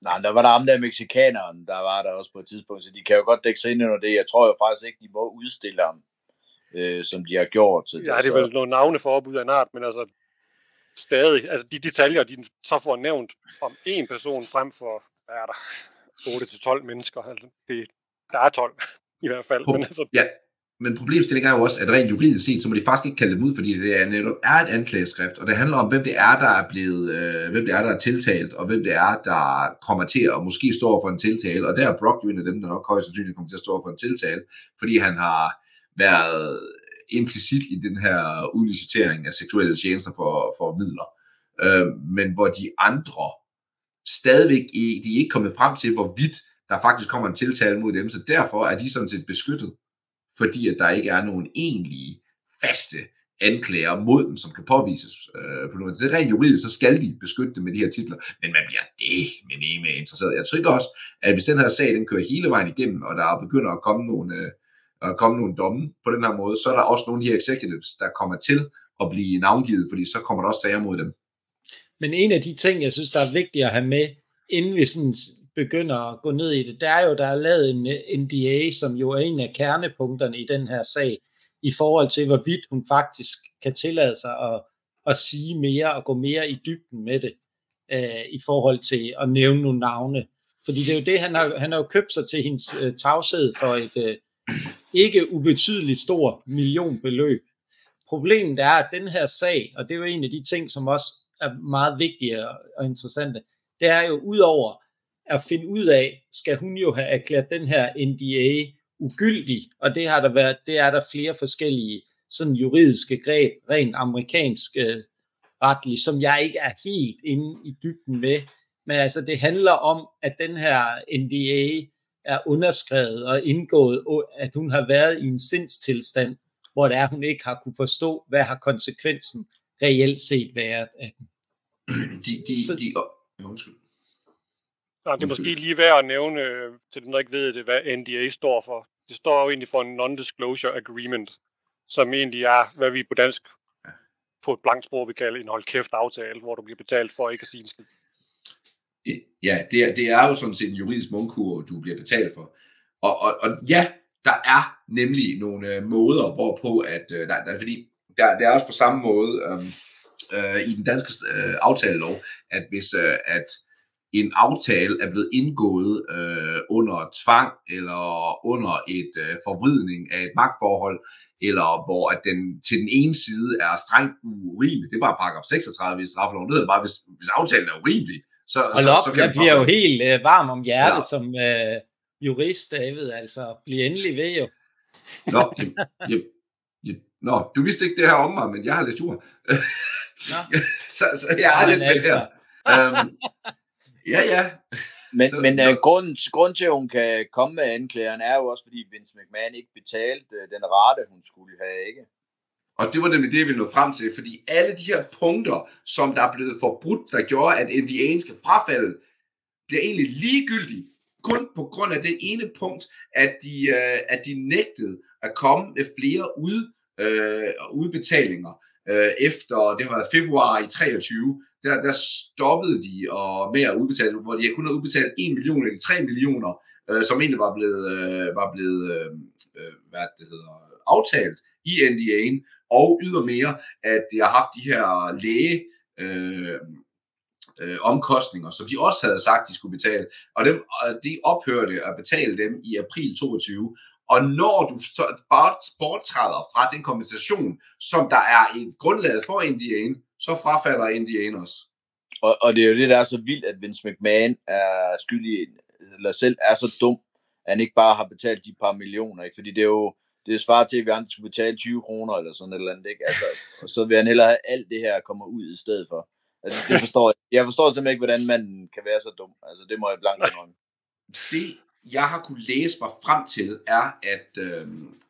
Nej, der var der ham der mexikaneren, der var der også på et tidspunkt, så de kan jo godt dække sig ind under det. Jeg tror jo faktisk ikke, de må udstille ham, øh, som de har gjort. Så det, ja, det er vel nogle navne for opbud af en art, men altså stadig, altså de detaljer, de så får nævnt om en person frem for, hvad er der, 8-12 mennesker, altså det, der er 12 i hvert fald. Pro- men altså... ja. men problemstillingen er jo også, at rent juridisk set, så må de faktisk ikke kalde dem ud, fordi det er netop er et anklageskrift, og det handler om, hvem det er, der er blevet, øh, hvem det er, der er tiltalt, og hvem det er, der kommer til at måske stå for en tiltale, og der er Brock jo en af dem, der nok højst sandsynligt kommer til at stå for en tiltale, fordi han har været implicit i den her udlicitering af seksuelle tjenester for, for midler. Øh, men hvor de andre stadigvæk ikke, de er ikke kommet frem til, hvorvidt der faktisk kommer en tiltale mod dem, så derfor er de sådan set beskyttet fordi at der ikke er nogen egentlige faste anklager mod dem, som kan påvises øh, på noget. Så rent juridisk, så skal de beskytte dem med de her titler, men man bliver det med nemme interesseret. Jeg tror også, at hvis den her sag, den kører hele vejen igennem, og der begynder at komme nogle, øh, og komme nogle domme på den her måde, så er der også nogle af de her executives, der kommer til at blive navngivet, fordi så kommer der også sager mod dem. Men en af de ting, jeg synes, der er vigtigt at have med, inden vi sådan begynder at gå ned i det, der er jo, der er lavet en NDA, som jo er en af kernepunkterne i den her sag, i forhold til, hvorvidt hun faktisk kan tillade sig at, at sige mere og gå mere i dybden med det, øh, i forhold til at nævne nogle navne. Fordi det er jo det, han har, han har jo købt sig til hendes øh, tavshed for et øh, ikke ubetydeligt stor millionbeløb. Problemet er, at den her sag, og det er jo en af de ting, som også er meget vigtige og interessante, det er jo udover at finde ud af, skal hun jo have erklæret den her NDA ugyldig, og det har der været, det er der flere forskellige sådan juridiske greb, rent amerikansk øh, retligt, som jeg ikke er helt inde i dybden med. Men altså, det handler om, at den her NDA er underskrevet og indgået, at hun har været i en sindstilstand, hvor det er, hun ikke har kunne forstå, hvad har konsekvensen reelt set været af den. De, de, Så, de, oh, undskyld. Nå, det er måske lige værd at nævne, øh, til dem, der ikke ved det, hvad NDA står for. Det står jo egentlig for en Non-Disclosure Agreement, som egentlig er, hvad vi på dansk på et blankt sprog vi kalder en hold kæft aftale, hvor du bliver betalt for ikke at sige en skid. Ja, det er, det er jo sådan set en juridisk mundkur, du bliver betalt for. Og, og, og ja, der er nemlig nogle øh, måder, hvorpå at, øh, der, der, fordi der, der er også på samme måde øh, øh, i den danske øh, aftalelov, at hvis øh, at en aftale er blevet indgået øh, under tvang eller under et øh, forvridning af et magtforhold, eller hvor at den til den ene side er strengt urimelig. Det er bare paragraf 36 i straffeloven. Det er bare, hvis, hvis aftalen er urimelig, så, Hold så, op, så kan jeg bliver jo helt øh, varm om hjertet ja. som øh, jurist, David. Altså, bliv endelig ved jo. Nå, jem, jem, jem. Nå, du vidste ikke det her om mig, men jeg har læst jord. så, så jeg har lidt med altså. her. Um, Ja, ja. Men, så, men uh, grunden, grunden til, at hun kan komme med anklageren, er jo også, fordi Vince McMahon ikke betalte uh, den rate, hun skulle have, ikke? Og det var nemlig det, vi nåede frem til, fordi alle de her punkter, som der er blevet forbrudt, der gjorde, at indianske frafald bliver egentlig ligegyldige, kun på grund af det ene punkt, at de, øh, at de nægtede at komme med flere ud, øh, udbetalinger øh, efter, det var februar i 23, der, der stoppede de og med at udbetale, hvor de kun havde udbetalt 1 million eller 3 millioner, øh, som egentlig var blevet, øh, var blevet øh, øh hvad det hedder, aftalt i NDA'en, og ydermere, at de har haft de her læge øh, øh, omkostninger, som de også havde sagt, de skulle betale, og dem, de ophørte at betale dem i april 22, og når du bare borttræder fra den kompensation, som der er et grundlag for NDA'en, så frafalder Indianers. Og, og det er jo det, der er så vildt, at Vince McMahon er skyldig, eller selv er så dum, at han ikke bare har betalt de par millioner, ikke? Fordi det er jo, det er svar til, at vi andre skulle betale 20 kroner eller sådan et eller andet, ikke? Altså, og så vil han hellere have alt det her kommer ud i stedet for. Altså, det forstår jeg. jeg forstår simpelthen ikke, hvordan man kan være så dum. Altså, det må jeg blankt indrømme. Det, jeg har kunne læse mig frem til, er, at, øh,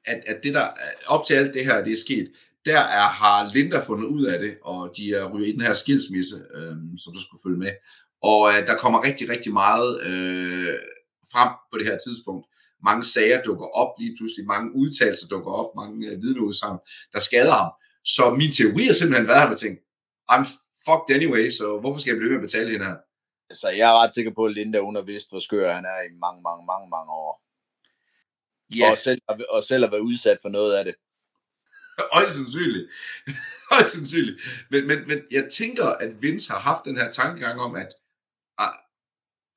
at, at det der, op til alt det her, det er sket, der er, har Linda fundet ud af det, og de er ryger i den her skilsmisse, øh, som du skulle følge med. Og øh, der kommer rigtig, rigtig meget øh, frem på det her tidspunkt. Mange sager dukker op lige pludselig, mange udtalelser dukker op, mange øh, vidneudsagn, der skader ham. Så min teori har simpelthen været, at jeg tænkt, I'm fucked anyway, så hvorfor skal jeg blive med at betale hende her? Så jeg er ret sikker på, at Linda hun har vidst, hvor skør han er i mange, mange, mange, mange år. Ja. Og, selv, og selv har været udsat for noget af det. Højst sandsynligt. Højst sandsynligt. Men, men, men jeg tænker, at Vince har haft den her tankegang om, at ah,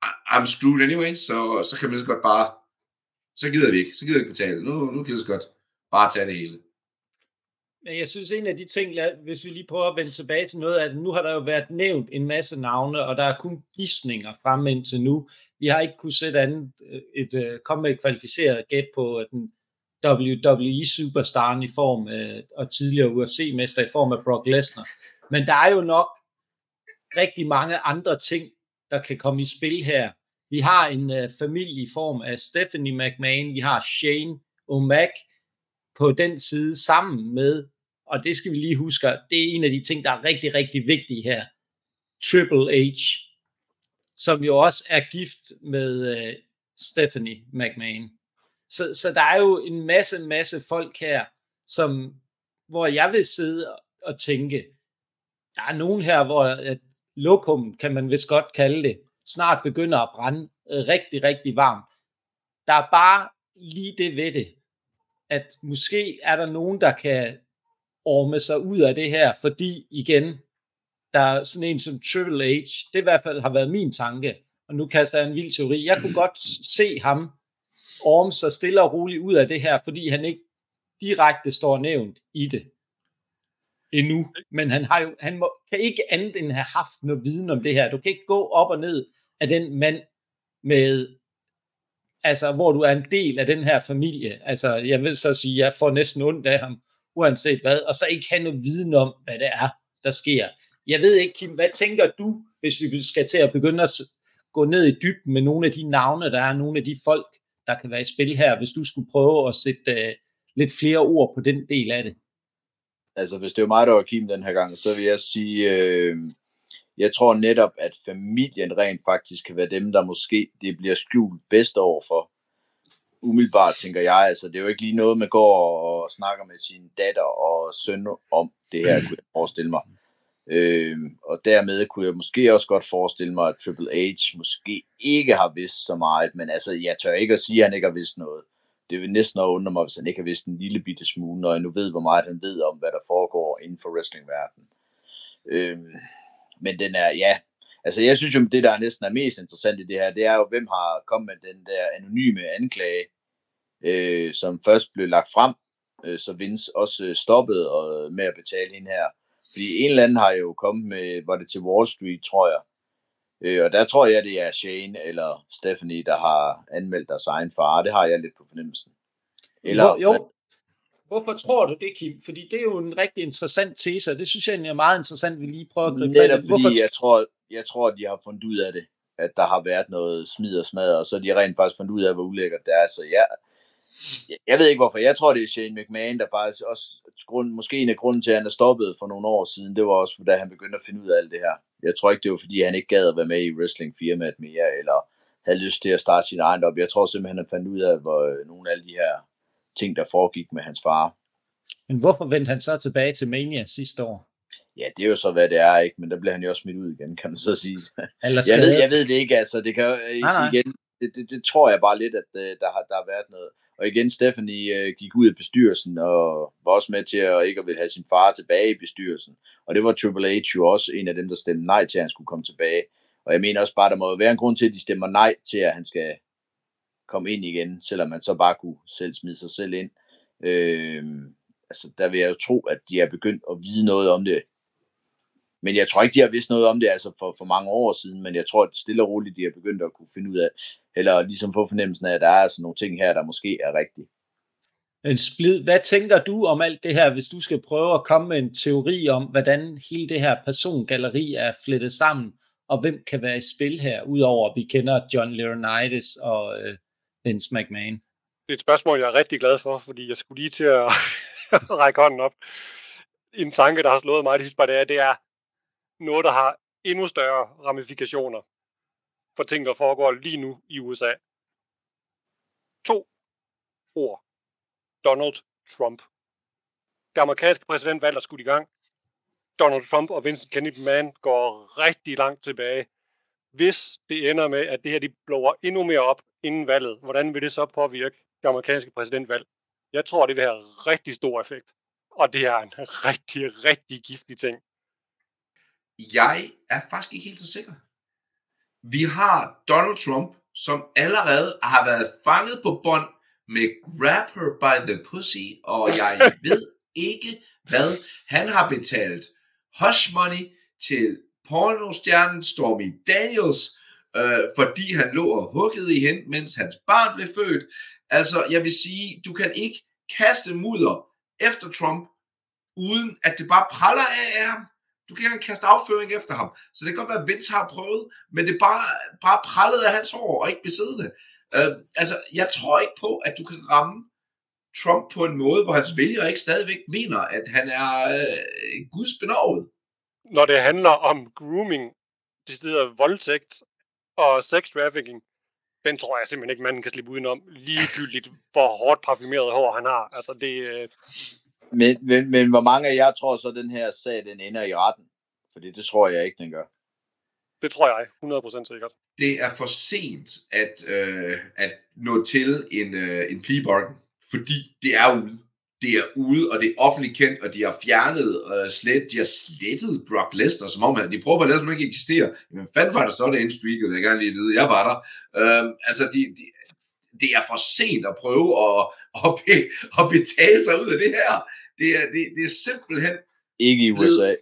ah, I'm screwed anyway, så, så kan man så godt bare, så gider vi ikke, så gider vi ikke betale. Nu, nu kan vi så godt. bare tage det hele. Men jeg synes, en af de ting, hvis vi lige prøver at vende tilbage til noget af det, nu har der jo været nævnt en masse navne, og der er kun gissninger frem indtil nu. Vi har ikke kunnet sætte andet, øh, et, et, komme med et kvalificeret gæt på den WWE-superstaren i form af, og tidligere UFC-mester i form af Brock Lesnar. Men der er jo nok rigtig mange andre ting, der kan komme i spil her. Vi har en uh, familie i form af Stephanie McMahon, vi har Shane O'Mac på den side sammen med, og det skal vi lige huske, det er en af de ting, der er rigtig, rigtig vigtige her, Triple H, som jo også er gift med uh, Stephanie McMahon. Så, så der er jo en masse, masse folk her, som, hvor jeg vil sidde og tænke, der er nogen her, hvor at lokum, kan man vist godt kalde det, snart begynder at brænde øh, rigtig, rigtig varmt. Der er bare lige det ved det, at måske er der nogen, der kan orme sig ud af det her, fordi igen, der er sådan en som Triple H, det i hvert fald har været min tanke, og nu kaster jeg en vild teori. Jeg kunne godt se ham orme sig stille og roligt ud af det her, fordi han ikke direkte står nævnt i det endnu, men han, har jo, han må, kan ikke andet end have haft noget viden om det her. Du kan ikke gå op og ned af den mand med, altså hvor du er en del af den her familie. Altså jeg vil så sige, jeg får næsten ondt af ham, uanset hvad, og så ikke have noget viden om, hvad det er, der sker. Jeg ved ikke, Kim, hvad tænker du, hvis vi skal til at begynde at gå ned i dybden med nogle af de navne, der er, nogle af de folk, der kan være i spil her, hvis du skulle prøve at sætte uh, lidt flere ord på den del af det? Altså, hvis det var mig, der var Kim den her gang, så vil jeg sige, øh, jeg tror netop, at familien rent faktisk kan være dem, der måske det bliver skjult bedst over for. Umiddelbart tænker jeg, altså det er jo ikke lige noget, man går og snakker med sin datter og søn om det her, kunne jeg forestille mig. Øh, og dermed kunne jeg måske også godt forestille mig, at Triple H måske ikke har vidst så meget, men altså jeg tør ikke at sige, at han ikke har vidst noget det vil næsten undre mig, hvis han ikke har vidst en lille bitte smule, når jeg nu ved, hvor meget han ved om, hvad der foregår inden for wrestlingverdenen. Øh, men den er, ja, altså jeg synes jo, det der næsten er mest interessant i det her, det er jo, hvem har kommet med den der anonyme anklage, øh, som først blev lagt frem, øh, så Vince også øh, stoppede og, med at betale hende her. Fordi en eller anden har jo kommet med, var det til Wall Street, tror jeg, Øh, og der tror jeg, det er Shane eller Stephanie, der har anmeldt deres egen far. Det har jeg lidt på fornemmelsen. Eller, jo, jo. Hvorfor tror du det, Kim? Fordi det er jo en rigtig interessant tese, og det synes jeg er meget interessant, at vi lige prøver at gribe Netop fordi Hvorfor... jeg tror, jeg tror, at de har fundet ud af det, at der har været noget smid og smad, og så de rent faktisk fundet ud af, hvor ulækkert det er. Så ja, jeg ved ikke hvorfor. Jeg tror, det er Shane McMahon, der faktisk også, grund, måske en af grunden til, at han er stoppet for nogle år siden, det var også, da han begyndte at finde ud af alt det her. Jeg tror ikke, det var, fordi han ikke gad at være med i wrestlingfirmaet mere, eller havde lyst til at starte sin egen op. Jeg tror simpelthen, han fandt ud af, hvor øh, nogle af alle de her ting, der foregik med hans far. Men hvorfor vendte han så tilbage til Mania sidste år? Ja, det er jo så, hvad det er, ikke? Men der bliver han jo også smidt ud igen, kan man så sige. Eller jeg, ved, jeg ved det ikke, altså. Det kan, nej, nej. igen, det, det, det, tror jeg bare lidt, at øh, der har, der har været noget. Og igen, Stephanie øh, gik ud af bestyrelsen og var også med til at ikke at vil have sin far tilbage i bestyrelsen. Og det var Triple H jo også en af dem, der stemte nej til, at han skulle komme tilbage. Og jeg mener også bare, der må være en grund til, at de stemmer nej til, at han skal komme ind igen, selvom man så bare kunne selv smide sig selv ind. Øh, altså, der vil jeg jo tro, at de er begyndt at vide noget om det. Men jeg tror ikke, de har vidst noget om det altså for, for mange år siden, men jeg tror, at stille og roligt, de har begyndt at kunne finde ud af, eller ligesom få fornemmelsen af, at der er altså nogle ting her, der måske er rigtige. En splid. Hvad tænker du om alt det her, hvis du skal prøve at komme med en teori om, hvordan hele det her persongalleri er flettet sammen, og hvem kan være i spil her, udover at vi kender John Laurinaitis og øh, Vince McMahon? Det er et spørgsmål, jeg er rigtig glad for, fordi jeg skulle lige til at række hånden op. En tanke, der har slået mig det sidste par dage, det er noget, der har endnu større ramifikationer for ting, der foregår lige nu i USA. To ord. Donald Trump. Det amerikanske præsidentvalg er skudt i gang. Donald Trump og Vincent Kennedy Man går rigtig langt tilbage. Hvis det ender med, at det her de blower endnu mere op inden valget, hvordan vil det så påvirke det amerikanske præsidentvalg? Jeg tror, det vil have rigtig stor effekt. Og det er en rigtig, rigtig giftig ting. Jeg er faktisk ikke helt så sikker. Vi har Donald Trump, som allerede har været fanget på bånd med Grab Her by the Pussy, og jeg ved ikke, hvad han har betalt hush money til pornostjernen Stormy Daniels, øh, fordi han lå og huggede i hende, mens hans barn blev født. Altså, jeg vil sige, du kan ikke kaste mudder efter Trump, uden at det bare praller af ham. Du kan ikke kaste afføring efter ham. Så det kan godt være, at Vince har prøvet, men det er bare, bare prallet af hans hår, og ikke besiddende. Uh, øhm, altså, jeg tror ikke på, at du kan ramme Trump på en måde, hvor hans vælgere ikke stadigvæk mener, at han er uh, Guds benovet. Når det handler om grooming, det steder voldtægt og sex trafficking, den tror jeg simpelthen ikke, manden kan slippe udenom. Ligegyldigt, hvor hårdt parfumeret hår han har. Altså, det. Øh, men, men, men hvor mange af jer tror så, at den her sag, den ender i retten? Fordi det tror jeg ikke, den gør. Det tror jeg, 100% sikkert. Det er for sent at, øh, at nå til en, øh, en plea bargain, fordi det er ude det er ude, og det er offentligt kendt, og de har fjernet uh, slet, de har slettet Brock Lesnar, som om han, de prøver at lade, som ikke eksisterer. Men fanden var der så, det streaket, jeg gerne lige vide, jeg var der. Uh, altså, de, de, det er for sent at prøve at, at, be, at betale sig ud af det her. Det er, det, det er simpelthen... Ikke i USA.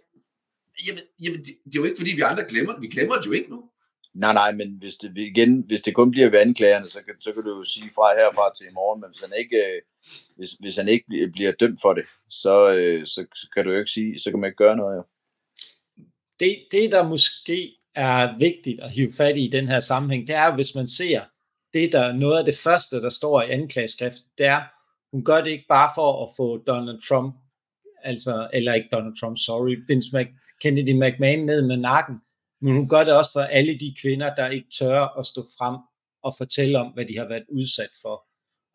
Jamen, jamen det, det er jo ikke, fordi vi andre glemmer det. Vi glemmer det jo ikke nu. Nej, nej, men hvis det, igen, hvis det kun bliver vandklagerne, så kan, så kan du jo sige fra herfra til i morgen, men hvis han ikke, øh, hvis, hvis han ikke bliver, bliver dømt for det, så, øh, så, så kan du jo ikke sige, så kan man ikke gøre noget jo. Det, det, der måske er vigtigt at hive fat i i den her sammenhæng, det er, hvis man ser, det der noget af det første, der står i anklageskrift, det er, hun gør det ikke bare for at få Donald Trump, altså, eller ikke Donald Trump, sorry, Vince Mc, Kennedy McMahon ned med nakken, men hun gør det også for alle de kvinder, der ikke tør at stå frem og fortælle om, hvad de har været udsat for.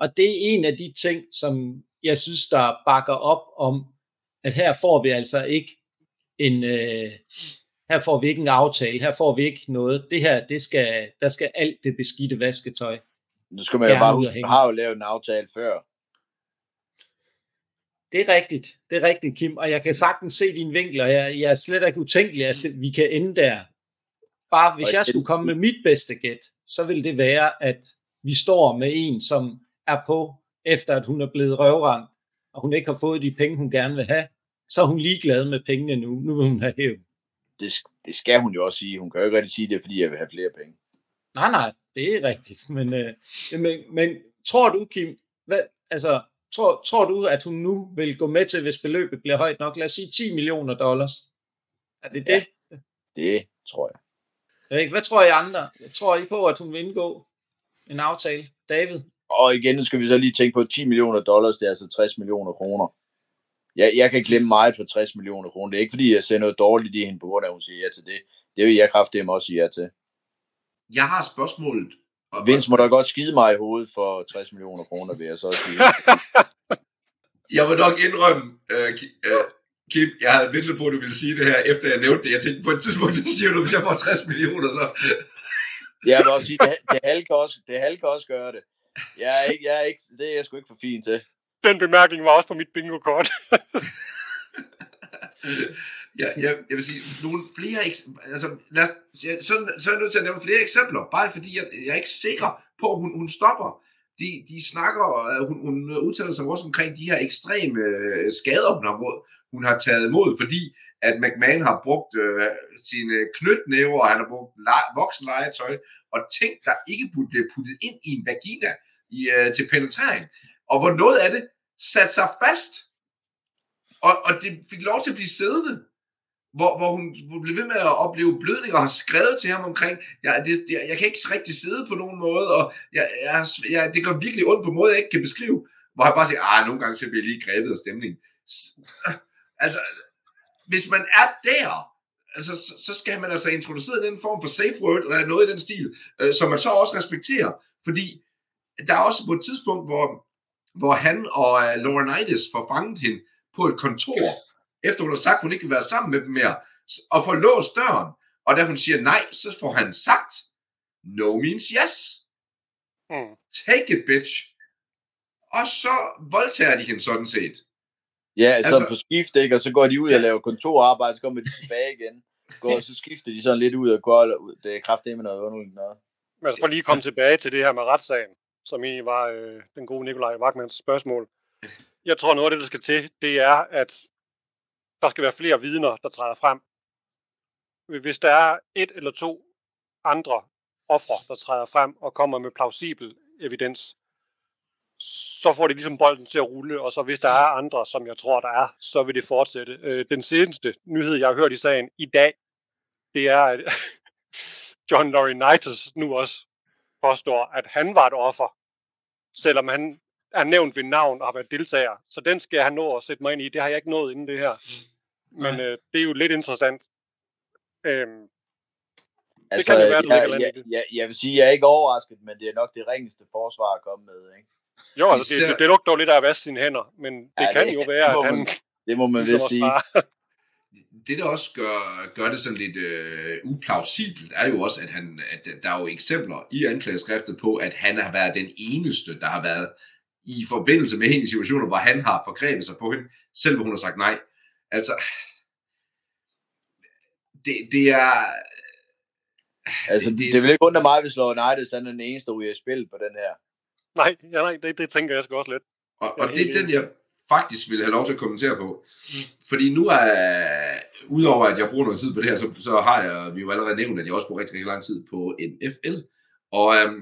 Og det er en af de ting, som jeg synes, der bakker op om, at her får vi altså ikke en, øh, her får vi ikke en aftale, her får vi ikke noget. Det her, det skal, der skal alt det beskidte vasketøj. Nu skal man jo bare huske, man har jo lavet en aftale før. Det er rigtigt, det er rigtigt, Kim, og jeg kan sagtens se din vinkel, og jeg, jeg er slet ikke utænkelig, at vi kan ende der. Bare hvis jeg skulle komme med mit bedste gæt, så vil det være, at vi står med en, som er på, efter at hun er blevet røvrendt, og hun ikke har fået de penge, hun gerne vil have, så er hun ligeglad med pengene nu. Nu vil hun have hæv. Det, det skal hun jo også sige. Hun kan jo ikke rigtig sige det, fordi jeg vil have flere penge. Nej, nej, det er rigtigt. Men, øh, men, men tror du, Kim, hvad, altså, tror, tror du, at hun nu vil gå med til, hvis beløbet bliver højt nok? Lad os sige 10 millioner dollars. Er det det? Ja, det tror jeg. Hvad tror I andre? Tror I på, at hun vil indgå en aftale? David? Og igen skal vi så lige tænke på, at 10 millioner dollars, det er altså 60 millioner kroner. Jeg, jeg kan glemme meget for 60 millioner kroner. Det er ikke fordi, jeg ser noget dårligt i hende, på grund af, at hun siger ja til det. Det vil jeg kraftedeme også sige ja til. Jeg har spørgsmålet. Vince må da godt skide mig i hovedet for 60 millioner kroner, vil jeg så sige. jeg vil nok indrømme, uh, uh, Kim, jeg havde ventet på, at du ville sige det her, efter jeg nævnte det. Jeg tænkte, på et tidspunkt, så siger du, hvis jeg får 60 millioner, så... jeg vil også sige, det, det, halv kan også, det halv kan også gøre det. Jeg er ikke, jeg er ikke, det er jeg sgu ikke for fin til. Den bemærkning var også på mit bingo-kort. ja, jeg, jeg vil sige, nogle flere, altså, lad os, så, så er jeg nødt til at nævne flere eksempler, bare fordi jeg, jeg er ikke sikker på, at hun, hun stopper. De, de snakker, øh, hun, hun udtaler sig også omkring de her ekstreme øh, skader, hun har, hun har taget imod, fordi at McMahon har brugt øh, sine knytnæver, og han har brugt le- voksenlegetøj, og ting, der ikke burde blive puttet ind i en vagina i, øh, til penetrering. Og hvor noget af det satte sig fast, og, og det fik lov til at blive siddende, hvor, hvor hun, blev ved med at opleve blødning og har skrevet til ham omkring, ja, det, det, jeg kan ikke rigtig sidde på nogen måde, og jeg, jeg, jeg, det går virkelig ondt på en måde, jeg ikke kan beskrive, hvor jeg bare siger, ah, nogle gange så bliver jeg lige grebet af stemningen. Altså, hvis man er der, altså, så, så skal man altså introducere den form for safe word, eller noget i den stil, øh, som man så også respekterer, fordi der er også på et tidspunkt, hvor, hvor han og uh, Laurinaitis får fanget hende på et kontor, efter hun har sagt, at hun ikke vil være sammen med dem mere, og får låst døren. Og da hun siger nej, så får han sagt, no means yes. Mm. Take it, bitch. Og så voldtager de hende sådan set. Ja, altså, altså på skift, ikke? og så går de ud og laver kontorarbejde, så kommer de tilbage igen. Går, så skifter de sådan lidt ud og går, det er kraftigt med noget underligt noget. Men for lige komme tilbage til det her med retssagen som egentlig var øh, den gode Nikolaj Wagmans spørgsmål. Jeg tror, noget af det, der skal til, det er, at der skal være flere vidner, der træder frem. Hvis der er et eller to andre ofre, der træder frem og kommer med plausibel evidens, så får det ligesom bolden til at rulle, og så hvis der er andre, som jeg tror, der er, så vil det fortsætte. Øh, den seneste nyhed, jeg har hørt i sagen i dag, det er, at John Laurinaitis nu også påstår, at han var et offer, selvom han er nævnt ved navn og har været deltager. Så den skal jeg have nået at sætte mig ind i. Det har jeg ikke nået inden det her. Men øh, det er jo lidt interessant. Øhm, altså, det kan det være, du jeg, jeg, jeg, jeg vil sige, jeg er ikke overrasket, men det er nok det ringeste forsvar at komme med. Ikke? Jo, altså, det, det, det lugter jo lidt af at vaske sine hænder, men det ja, kan det, jo være, at han... Det må man ligesom sige. Det, der også gør, gør det sådan lidt øh, uplausibelt, er jo også, at, han, at der er jo eksempler i anklageskriftet på, at han har været den eneste, der har været i forbindelse med hende i situationer, hvor han har forgrebet sig på hende, selv hun har sagt nej. Altså, det, det er... Altså, det, det, det vil ikke undre mig, hvis Lord United er den eneste, der i spil på den her. Nej, ja, nej det, det tænker jeg sgu også lidt. Og, og det er den, jeg faktisk vil have lov til at kommentere på. Mm. Fordi nu er, udover at jeg bruger noget tid på det her, så, så har jeg vi jo allerede nævnt, at jeg også bruger rigtig, rigtig lang tid på NFL. Og øhm,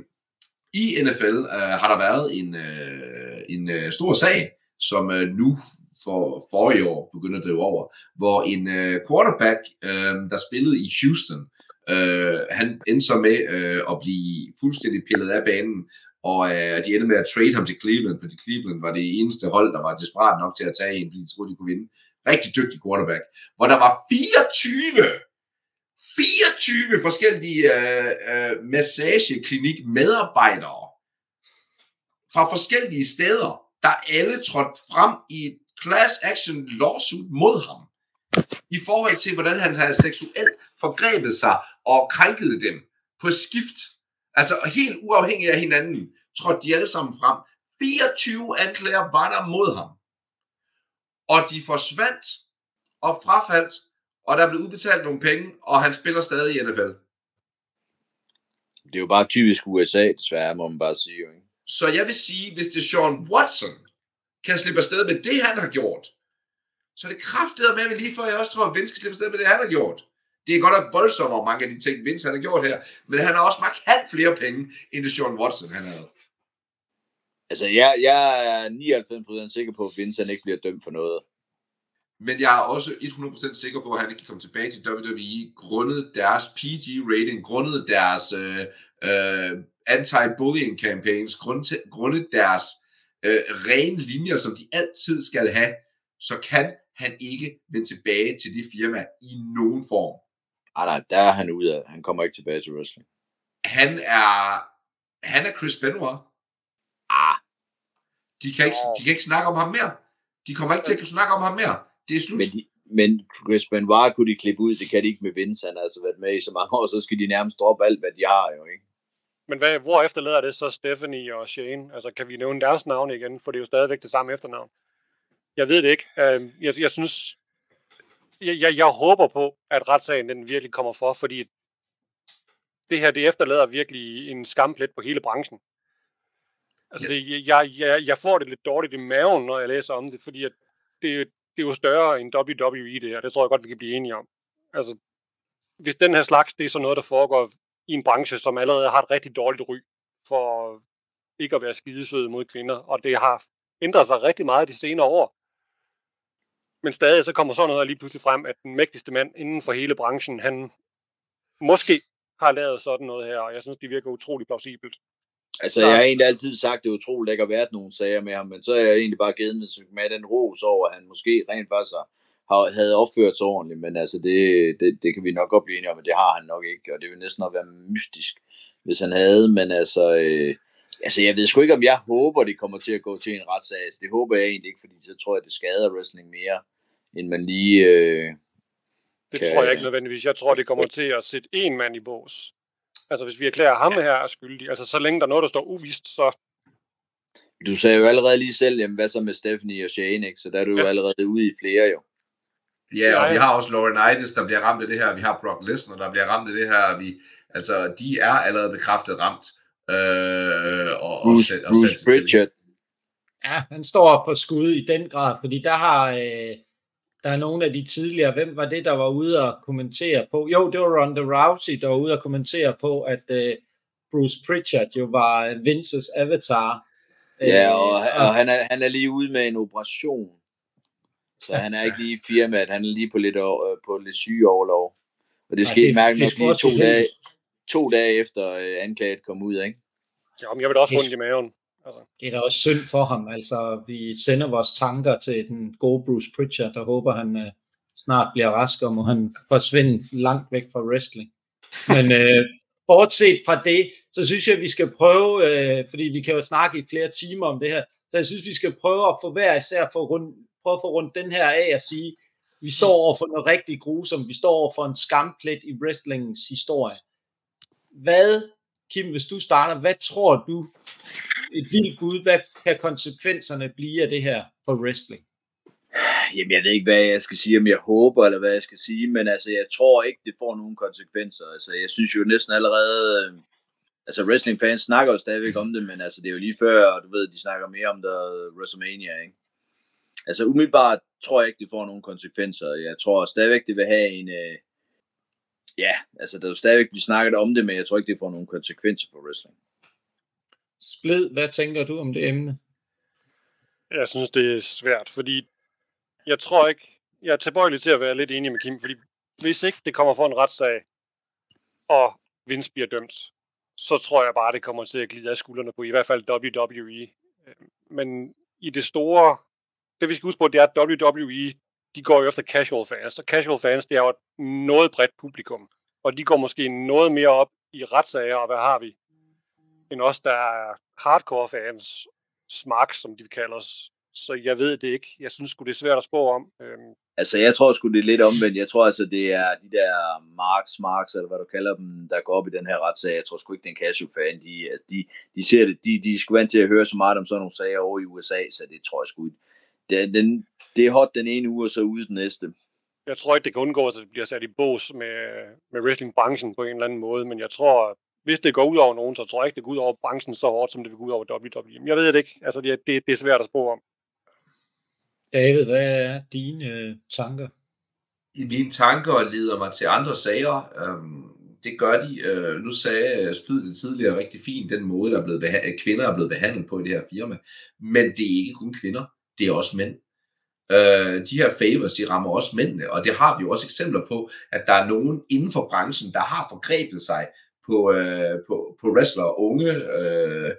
i NFL øh, har der været en, øh, en øh, stor sag, som øh, nu for forrige år begynder at drive over, hvor en øh, quarterback, øh, der spillede i Houston, øh, han endte så med øh, at blive fuldstændig pillet af banen, og øh, de endte med at trade ham til Cleveland, fordi Cleveland var det eneste hold, der var desperat nok til at tage en, fordi de troede, de kunne vinde. Rigtig dygtig quarterback, hvor der var 24 24 forskellige øh, øh, massageklinik medarbejdere fra forskellige steder, der alle trådte frem i et class action lawsuit mod ham i forhold til, hvordan han havde seksuelt forgrebet sig og krænket dem på skift. Altså helt uafhængigt af hinanden, trådte de alle sammen frem. 24 anklager var der mod ham. Og de forsvandt og frafaldt, og der blev udbetalt nogle penge, og han spiller stadig i NFL. Det er jo bare typisk USA, desværre, må man bare sige. Ikke? Så jeg vil sige, hvis det er Sean Watson, kan slippe afsted med det, han har gjort, så er det kraftedet med, at lige før jeg også tror, at Vince kan slippe afsted med det, han har gjort. Det er godt nok voldsommere, mange af de ting, Vince han har gjort her, men han har også markant flere penge, end det Sean Watson han havde. Altså, jeg, jeg er 99% sikker på, at Vince han ikke bliver dømt for noget. Men jeg er også 100% sikker på, at han ikke kan komme tilbage til WWE, grundet deres PG-rating, grundet deres øh, øh, anti-bullying campaigns, grundet, grundet deres øh, rene linjer, som de altid skal have, så kan han ikke vende tilbage til det firma i nogen form. Nej, nej, der er han ude af. Han kommer ikke tilbage til wrestling. Han er, han er Chris Benoit. Ah. De kan, ikke, de kan ikke snakke om ham mere. De kommer ikke til at kunne snakke om ham mere. Det er slut. Men, de, men Chris Benoit kunne de klippe ud, det kan de ikke med Vince. Han har altså været med i så mange år, så skal de nærmest droppe alt, hvad de har jo, ikke? Men hvad, hvor efterlader det så Stephanie og Shane? Altså, kan vi nævne deres navn igen? For det er jo stadigvæk det samme efternavn. Jeg ved det ikke. Øhm, jeg, jeg synes, jeg, jeg, jeg håber på, at retssagen den virkelig kommer for, fordi det her, det efterlader virkelig en skamplet på hele branchen. Altså, det, jeg, jeg, jeg får det lidt dårligt i maven, når jeg læser om det, fordi at det, det er jo større end WWE det her. Det tror jeg godt, vi kan blive enige om. Altså, hvis den her slags, det er sådan noget, der foregår i en branche, som allerede har et rigtig dårligt ry for ikke at være skidesøde mod kvinder, og det har ændret sig rigtig meget de senere år. Men stadig så kommer sådan noget lige pludselig frem, at den mægtigste mand inden for hele branchen, han måske har lavet sådan noget her, og jeg synes, det virker utrolig plausibelt. Altså, så... jeg har egentlig altid sagt, at det er utroligt, har været nogen sager med ham, men så er jeg egentlig bare givet med den ros over, at han måske rent faktisk har, havde opført sig ordentligt, men altså, det, det, det kan vi nok godt blive enige om, at det har han nok ikke, og det vil næsten nok være mystisk, hvis han havde, men altså, øh, altså, jeg ved sgu ikke, om jeg håber, det kommer til at gå til en retssag, altså, det håber jeg egentlig ikke, fordi så tror jeg, det skader wrestling mere, end man lige... Øh, det kan... tror jeg ikke nødvendigvis. Jeg tror, det kommer til at sætte en mand i bås. Altså hvis vi erklærer ham her er skyldig, altså så længe der er noget, der står uvist, så... Du sagde jo allerede lige selv, jamen hvad så med Stephanie og Shane, ikke? Så der er du ja. jo allerede ude i flere jo. Ja, og vi har også Laurinaitis, der bliver ramt af det her. Vi har Brock Lesnar, der bliver ramt af det her. Vi, altså, de er allerede bekræftet ramt. Øh, og, Bruce, og, og Bruce Pritchard. Ja, han står på skud i den grad, fordi der har øh, der er nogle af de tidligere, hvem var det, der var ude og kommentere på? Jo, det var Ronda Rousey, der var ude og kommentere på, at øh, Bruce Pritchard jo var Vinces avatar. Ja, øh, og, øh, og han, er, han er lige ude med en operation, så han er ikke lige i firmaet, han er lige på lidt, øh, på lidt sygeoverlov. Og det skete mærkeligt nok lige to dage, to dage efter øh, anklaget kom ud, ikke? Ja, men jeg vil da også rundt i maven. Altså. Det er da også synd for ham. Altså, vi sender vores tanker til den gode Bruce Pritchard, der håber, han uh, snart bliver rask, og må han forsvinde langt væk fra wrestling. Men uh, bortset fra det, så synes jeg, at vi skal prøve, uh, fordi vi kan jo snakke i flere timer om det her, så jeg synes, vi skal prøve at få hver især for rund, prøve at få rundt den her af og sige, vi står over for noget rigtig grusomt, vi står over for en skamplet i wrestlingens historie. Hvad, Kim, hvis du starter, hvad tror du et vildt gud, hvad kan konsekvenserne blive af det her for wrestling? Jamen, jeg ved ikke, hvad jeg skal sige, om jeg håber, eller hvad jeg skal sige, men altså, jeg tror ikke, det får nogen konsekvenser. Altså, jeg synes jo næsten allerede, øh, altså, wrestling-fans snakker jo stadigvæk om det, men altså, det er jo lige før, du ved, de snakker mere om det øh, WrestleMania, ikke? Altså, umiddelbart tror jeg ikke, det får nogen konsekvenser. Jeg tror stadigvæk, det vil have en, øh, ja, altså, der er jo stadigvæk blive snakket om det, men jeg tror ikke, det får nogen konsekvenser for wrestling. Splid, hvad tænker du om det emne? Jeg synes, det er svært, fordi jeg tror ikke, jeg er tilbøjelig til at være lidt enig med Kim, fordi hvis ikke det kommer for en retssag, og Vince bliver dømt, så tror jeg bare, det kommer til at glide af skuldrene på i hvert fald WWE. Men i det store, det vi skal huske på, det er, at WWE, de går jo efter casual fans, og casual fans, det er jo et noget bredt publikum, og de går måske noget mere op i retssager, og hvad har vi? end os, der er hardcore fans, smak, som de kalder os. Så jeg ved det ikke. Jeg synes sgu, det er svært at spå om. Øhm. Altså, jeg tror sgu, det er lidt omvendt. Jeg tror altså, det er de der marks, marks, eller hvad du kalder dem, der går op i den her retssag. Jeg tror sgu ikke, den casual fan, de, altså, de, de ser det, de, de er sgu vant til at høre så meget om sådan nogle sager over i USA, så det tror jeg sgu ikke. Den, den, det er hot den ene uge, og så ude den næste. Jeg tror ikke, det kan undgå, at det bliver sat i bås med, med wrestling-branchen på en eller anden måde, men jeg tror, hvis det går ud over nogen, så tror jeg ikke, det går ud over branchen så hårdt, som det vil gå ud over WWE. Men jeg ved det ikke. Altså, det, det, det er svært at spå om. David, hvad er dine øh, tanker? I mine tanker leder mig til andre sager. Øhm, det gør de. Øh, nu sagde Splid det tidligere rigtig fint, den måde, der er blevet beha- kvinder er blevet behandlet på i det her firma. Men det er ikke kun kvinder, det er også mænd. Øh, de her favors, de rammer også mændene, og det har vi jo også eksempler på, at der er nogen inden for branchen, der har forgrebet sig på, øh, på, på wrestlere unge, øh,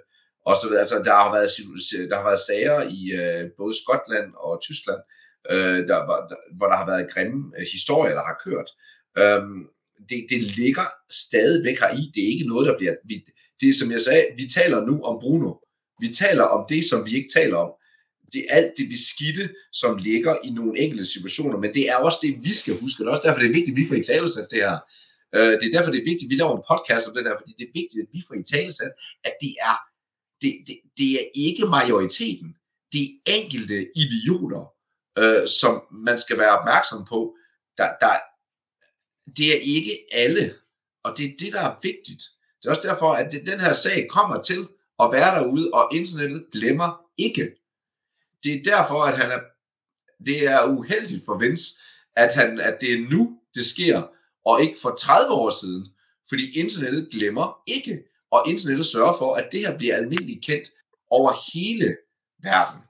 og så altså, der har været der har været sager i øh, både Skotland og Tyskland, øh, der, der, hvor der har været grimme øh, historier, der har kørt. Øhm, det, det ligger stadigvæk her i. Det er ikke noget, der bliver... Vi, det er som jeg sagde, vi taler nu om Bruno. Vi taler om det, som vi ikke taler om. Det alt det beskidte, som ligger i nogle enkelte situationer, men det er også det, vi skal huske. Det er også derfor, det er vigtigt, at vi får i tale det her. Øh, det er derfor, det er vigtigt, at vi laver en podcast om det der, fordi det er vigtigt, at vi får i talesat, at det er, det, det, det er ikke majoriteten. Det er enkelte idioter, øh, som man skal være opmærksom på. Der, der, det er ikke alle, og det er det, der er vigtigt. Det er også derfor, at det, den her sag kommer til at være derude, og internettet glemmer ikke. Det er derfor, at han er, det er uheldigt for Vince, at, han, at det er nu, det sker, og ikke for 30 år siden. Fordi internettet glemmer ikke, og internettet sørger for, at det her bliver almindeligt kendt over hele verden.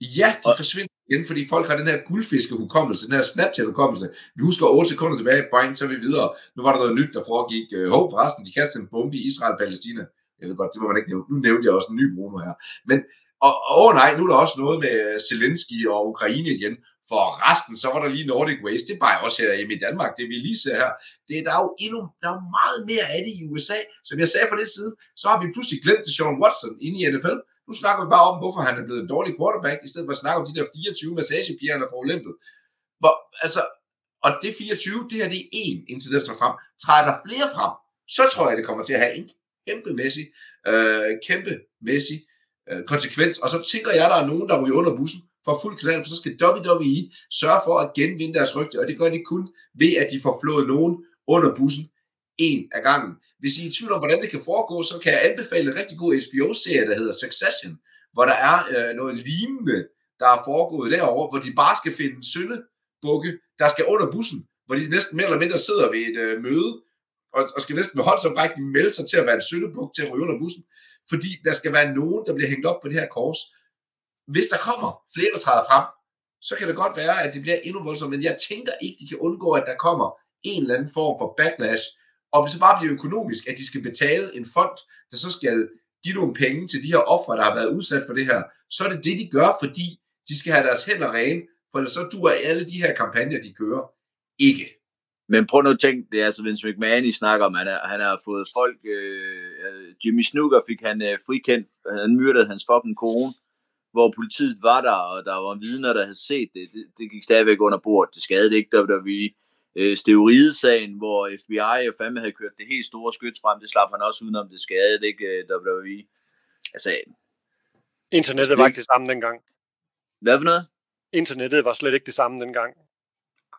Ja, de og... forsvinder igen, fordi folk har den her guldfiskehukommelse, den her Snapchat-hukommelse. Vi husker 8 sekunder tilbage, bang, så er vi videre. Nu var der noget nyt, der foregik. Hov, øh, forresten, de kastede en bombe i Israel-Palæstina. Jeg ved godt, det må man ikke nævne. Nu nævnte jeg også en ny Bruno her. Men, og, åh nej, nu er der også noget med øh, Zelensky og Ukraine igen. For resten, så var der lige Nordic Waste. Det er bare også her i Danmark, det vi lige ser her. Det, der er jo endnu der er meget mere af det i USA. Som jeg sagde for lidt siden, så har vi pludselig glemt det Sean Watson inde i NFL. Nu snakker vi bare om, hvorfor han er blevet en dårlig quarterback, i stedet for at snakke om de der 24 massagepiger, han har fået Olympet. Hvor, altså, og det 24, det her det er én incident, der frem. Træder der flere frem, så tror jeg, det kommer til at have en kæmpemæssig, øh, kæmpemæssig øh, konsekvens. Og så tænker jeg, der er nogen, der ryger under bussen, for fuld knald, for så skal WWE sørge for at genvinde deres rygte, og det gør de kun ved, at de får flået nogen under bussen. en af gangen. Hvis I er i tvivl om, hvordan det kan foregå, så kan jeg anbefale en rigtig god HBO-serie, der hedder Succession, hvor der er øh, noget lignende, der er foregået derovre, hvor de bare skal finde en søndebukke, der skal under bussen, hvor de næsten mere eller mindre sidder ved et øh, møde, og, og skal næsten med håndsoprækning melde sig til at være en søndebuk til at ryge under bussen, fordi der skal være nogen, der bliver hængt op på det her kors. Hvis der kommer flere, der træder frem, så kan det godt være, at det bliver endnu voldsomt, men jeg tænker ikke, de kan undgå, at der kommer en eller anden form for backlash, og hvis det bare bliver økonomisk, at de skal betale en fond, der så skal give nogle penge til de her ofre, der har været udsat for det her, så er det det, de gør, fordi de skal have deres hænder rene, for ellers så duer alle de her kampagner, de kører, ikke. Men prøv nu at tænke, det er altså Vince McMahon, I snakker om, han, er, han har fået folk, øh, Jimmy Snooker fik han øh, frikendt, han myrdede hans fucking kone, hvor politiet var der, og der var vidner, der havde set det. Det, det gik stadigvæk under bord. Det skadede ikke WWE. Øh, Steroidesagen, hvor FBI og fandme havde kørt det helt store skyt frem, det slap han også udenom. Det skadede ikke øh, WWE. Altså, Internettet var ikke det samme dengang. Hvad for noget? Internettet var slet ikke det samme dengang.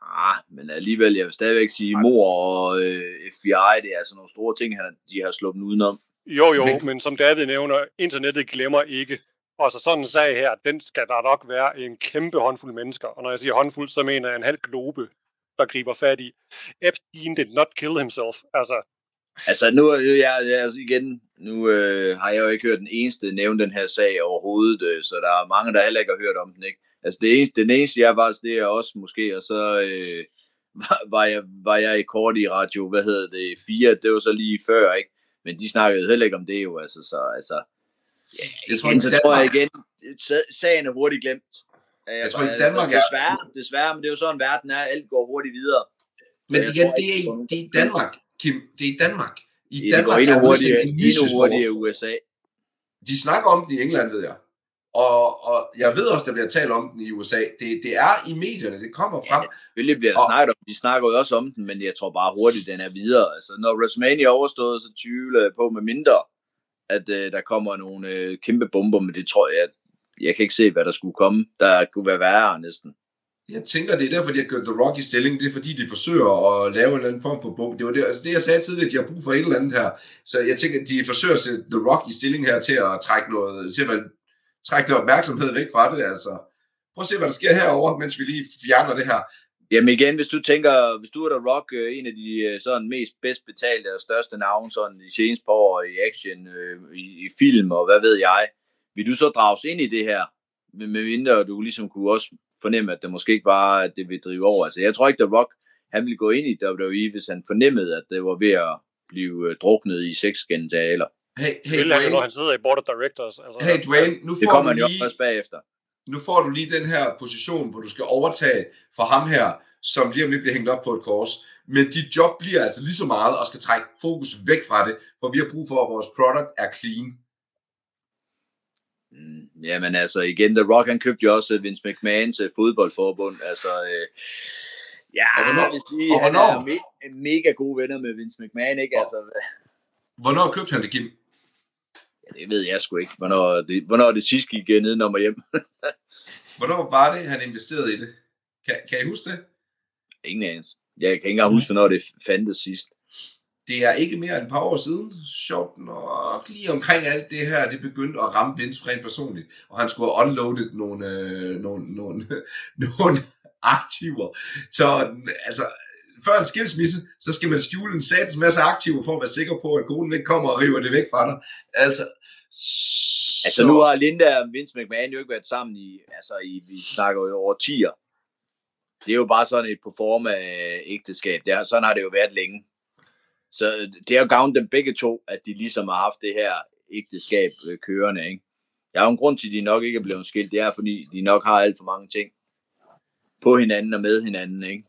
Ah, men alligevel, jeg vil stadigvæk sige, mor og øh, FBI, det er altså nogle store ting, de har sluppet udenom. Jo, jo, men, men som David nævner, internettet glemmer ikke. Og så sådan en sag her, den skal der nok være en kæmpe håndfuld mennesker. Og når jeg siger håndfuld, så mener jeg en halv globe, der griber fat i. Epstein did not kill himself. Altså, Altså nu er jeg, jeg altså igen, nu øh, har jeg jo ikke hørt den eneste nævne den her sag overhovedet, øh, så der er mange, der heller ikke har hørt om den, ikke? Altså det eneste, den eneste jeg var, det er også måske, og så øh, var, var, jeg, var jeg i kort i radio, hvad hedder det, fire, det var så lige før, ikke? Men de snakkede heller ikke om det jo, altså, så altså, ja, jeg tror, igen, så tror jeg igen, sagen er hurtigt glemt. Jeg, jeg tror i Danmark er... Desværre, desværre, men det er jo sådan, verden er, alt går hurtigt videre. Men igen, tror, det, er, det er i Danmark, Kim, det er i Danmark. I det Danmark er hurtigere, endnu hurtigere i USA. De snakker om det i England, ved jeg. Og, og jeg ved også, der bliver talt om den i USA. Det, det er i medierne, det kommer frem. Ja, selvfølgelig bliver der og, snakket om De snakker jo også om den, men jeg tror bare hurtigt, den er videre. Altså, når WrestleMania er overstået, så tvivler jeg på med mindre, at øh, der kommer nogle øh, kæmpe bomber, men det tror jeg, jeg kan ikke se, hvad der skulle komme. Der kunne være værre næsten. Jeg tænker, det er derfor, de har gjort The Rock i stilling. Det er fordi, de forsøger at lave en eller anden form for bum. Det var det, altså det jeg sagde tidligere, de har brug for et eller andet her. Så jeg tænker, de forsøger at sætte The Rock i stilling her til at trække noget, til at trække noget opmærksomhed væk fra det. Altså, prøv at se, hvad der sker herover, mens vi lige fjerner det her. Jamen igen, hvis du tænker, hvis du er der Rock, øh, en af de øh, sådan mest bedst betalte og største navne sådan i seneste par år i action, øh, i, i film og hvad ved jeg, vil du så drages ind i det her? Med, med mindre du ligesom kunne også fornemme, at det måske ikke var, at det vil drive over. Altså, jeg tror ikke, at Rock han ville gå ind i WWE, hvis han fornemmede, at det var ved at blive druknet i seks genitaler. Hey, hey, Dwayne. Han, når han sidder i board of directors. Altså, hey Dwayne, nu får det kommer du lige, også bagefter. Nu får du lige den her position, hvor du skal overtage for ham her, som lige om lidt bliver hængt op på et kors. Men dit job bliver altså lige så meget, og skal trække fokus væk fra det, for vi har brug for, at vores product er clean. Mm, jamen altså igen, The Rock han købte jo også Vince McMahons uh, fodboldforbund. Altså, øh, ja, og hvornår, vil sige, og hvornår? han er me- mega gode venner med Vince McMahon, ikke? Og, altså, hvornår købte han det, Kim? Ja, det ved jeg sgu ikke. Hvornår det, hvornår det sidst gik ned når hjem. hvornår var det, han investerede i det? Kan, kan I huske det? Ingen anelse. Jeg kan ikke engang huske, hvornår det fandtes sidst det er ikke mere end et par år siden, sjovt nok lige omkring alt det her, det begyndte at ramme Vince rent personligt, og han skulle have unloadet nogle, øh, nogle, nogle, nogle aktiver. Så altså, før en skilsmisse, så skal man skjule en satans masse aktiver, for at være sikker på, at konen ikke kommer og river det væk fra dig. Altså, så... altså nu har Linda og Vince McMahon jo ikke været sammen i, altså i, vi snakker jo over 10'er. Det er jo bare sådan et på form af ægteskab. Det er, sådan har det jo været længe. Så øh, det har jo gavnet dem begge to, at de ligesom har haft det her ægteskab øh, kørende. Ikke? Der er jo en grund til, at de nok ikke er blevet skilt. Det er, fordi de nok har alt for mange ting på hinanden og med hinanden. Ikke?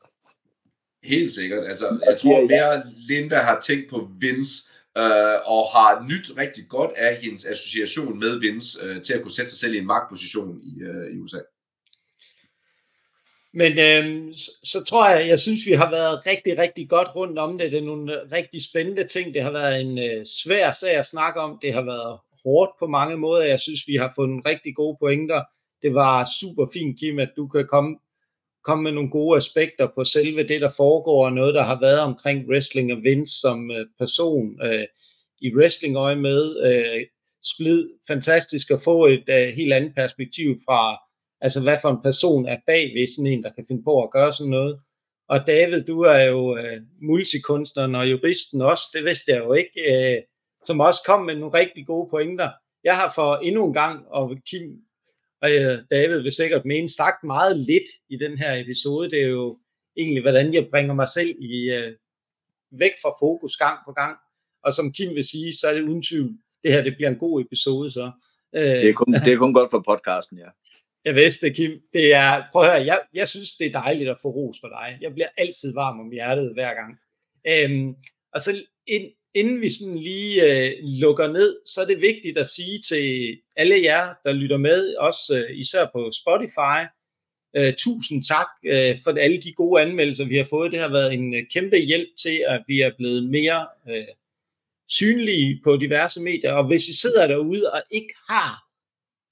Helt sikkert. Altså, jeg tror mere, Linda har tænkt på Vince, øh, og har nyt rigtig godt af hendes association med Vince, øh, til at kunne sætte sig selv i en magtposition i, øh, i USA. Men øh, så, så tror jeg, jeg synes, vi har været rigtig, rigtig godt rundt om det. Det er nogle øh, rigtig spændende ting. Det har været en øh, svær sag at snakke om. Det har været hårdt på mange måder. Jeg synes, vi har fundet rigtig gode pointer. Det var super fint, Kim, at du kan komme, komme med nogle gode aspekter på selve det, der foregår, og noget, der har været omkring wrestling og Vince som øh, person øh, i wrestling-øje med. Øh, splid, fantastisk at få et øh, helt andet perspektiv fra, altså hvad for en person er bag ved sådan en, der kan finde på at gøre sådan noget. Og David, du er jo øh, multikunstneren og juristen også, det vidste jeg jo ikke, øh, som også kom med nogle rigtig gode pointer. Jeg har for endnu en gang, og Kim og øh, David vil sikkert mene, sagt meget lidt i den her episode. Det er jo egentlig, hvordan jeg bringer mig selv i, øh, væk fra fokus gang på gang. Og som Kim vil sige, så er det uden tvivl, det her det bliver en god episode så. Øh, det, er kun, det er kun godt for podcasten, ja. Jeg vidste det, Kim. Det er, prøv at høre, jeg, jeg synes, det er dejligt at få ros for dig. Jeg bliver altid varm om hjertet hver gang. Øhm, og så ind, inden vi sådan lige øh, lukker ned, så er det vigtigt at sige til alle jer, der lytter med, også øh, især på Spotify, øh, tusind tak øh, for alle de gode anmeldelser, vi har fået. Det har været en øh, kæmpe hjælp til, at vi er blevet mere øh, synlige på diverse medier. Og hvis I sidder derude og ikke har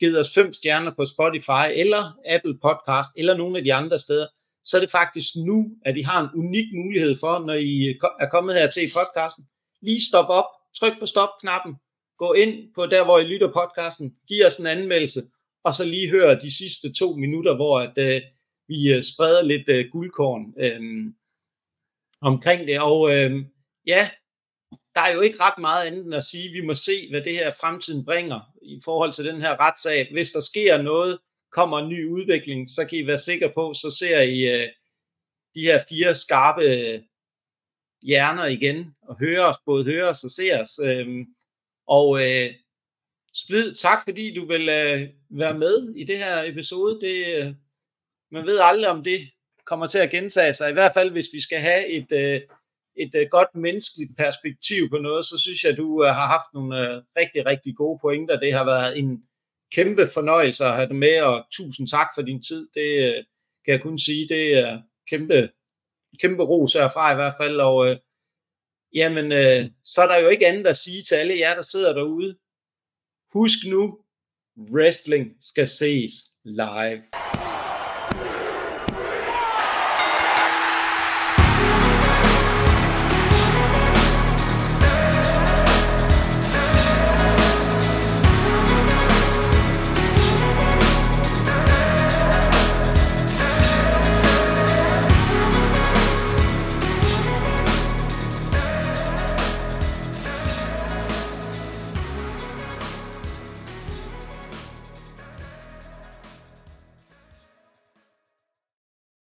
givet os fem stjerner på Spotify, eller Apple Podcast, eller nogle af de andre steder, så er det faktisk nu, at I har en unik mulighed for, når I øh, er kommet her til i podcasten, lige stop op, tryk på stop-knappen, gå ind på der, hvor I lytter podcasten, giv os en anmeldelse, og så lige høre de sidste to minutter, hvor at, øh, vi øh, spreder lidt øh, guldkorn øh, omkring det. Og øh, ja, der er jo ikke ret meget andet end at sige, at vi må se, hvad det her fremtiden bringer i forhold til den her retssag. Hvis der sker noget, kommer en ny udvikling, så kan I være sikre på, så ser I øh, de her fire skarpe øh, hjerner igen, og høre os, både høre os og se os. Øhm, og øh, Splid, tak fordi du vil øh, være med i det her episode. Det, øh, man ved aldrig, om det kommer til at gentage sig. I hvert fald, hvis vi skal have et, øh, et øh, godt menneskeligt perspektiv på noget, så synes jeg, at du øh, har haft nogle øh, rigtig, rigtig gode pointer. Det har været en kæmpe fornøjelse at have dig med, og tusind tak for din tid. Det øh, kan jeg kun sige, det er kæmpe kæmpe ros herfra i hvert fald, og øh, jamen, øh, så er der jo ikke andet at sige til alle jer, der sidder derude. Husk nu, wrestling skal ses live.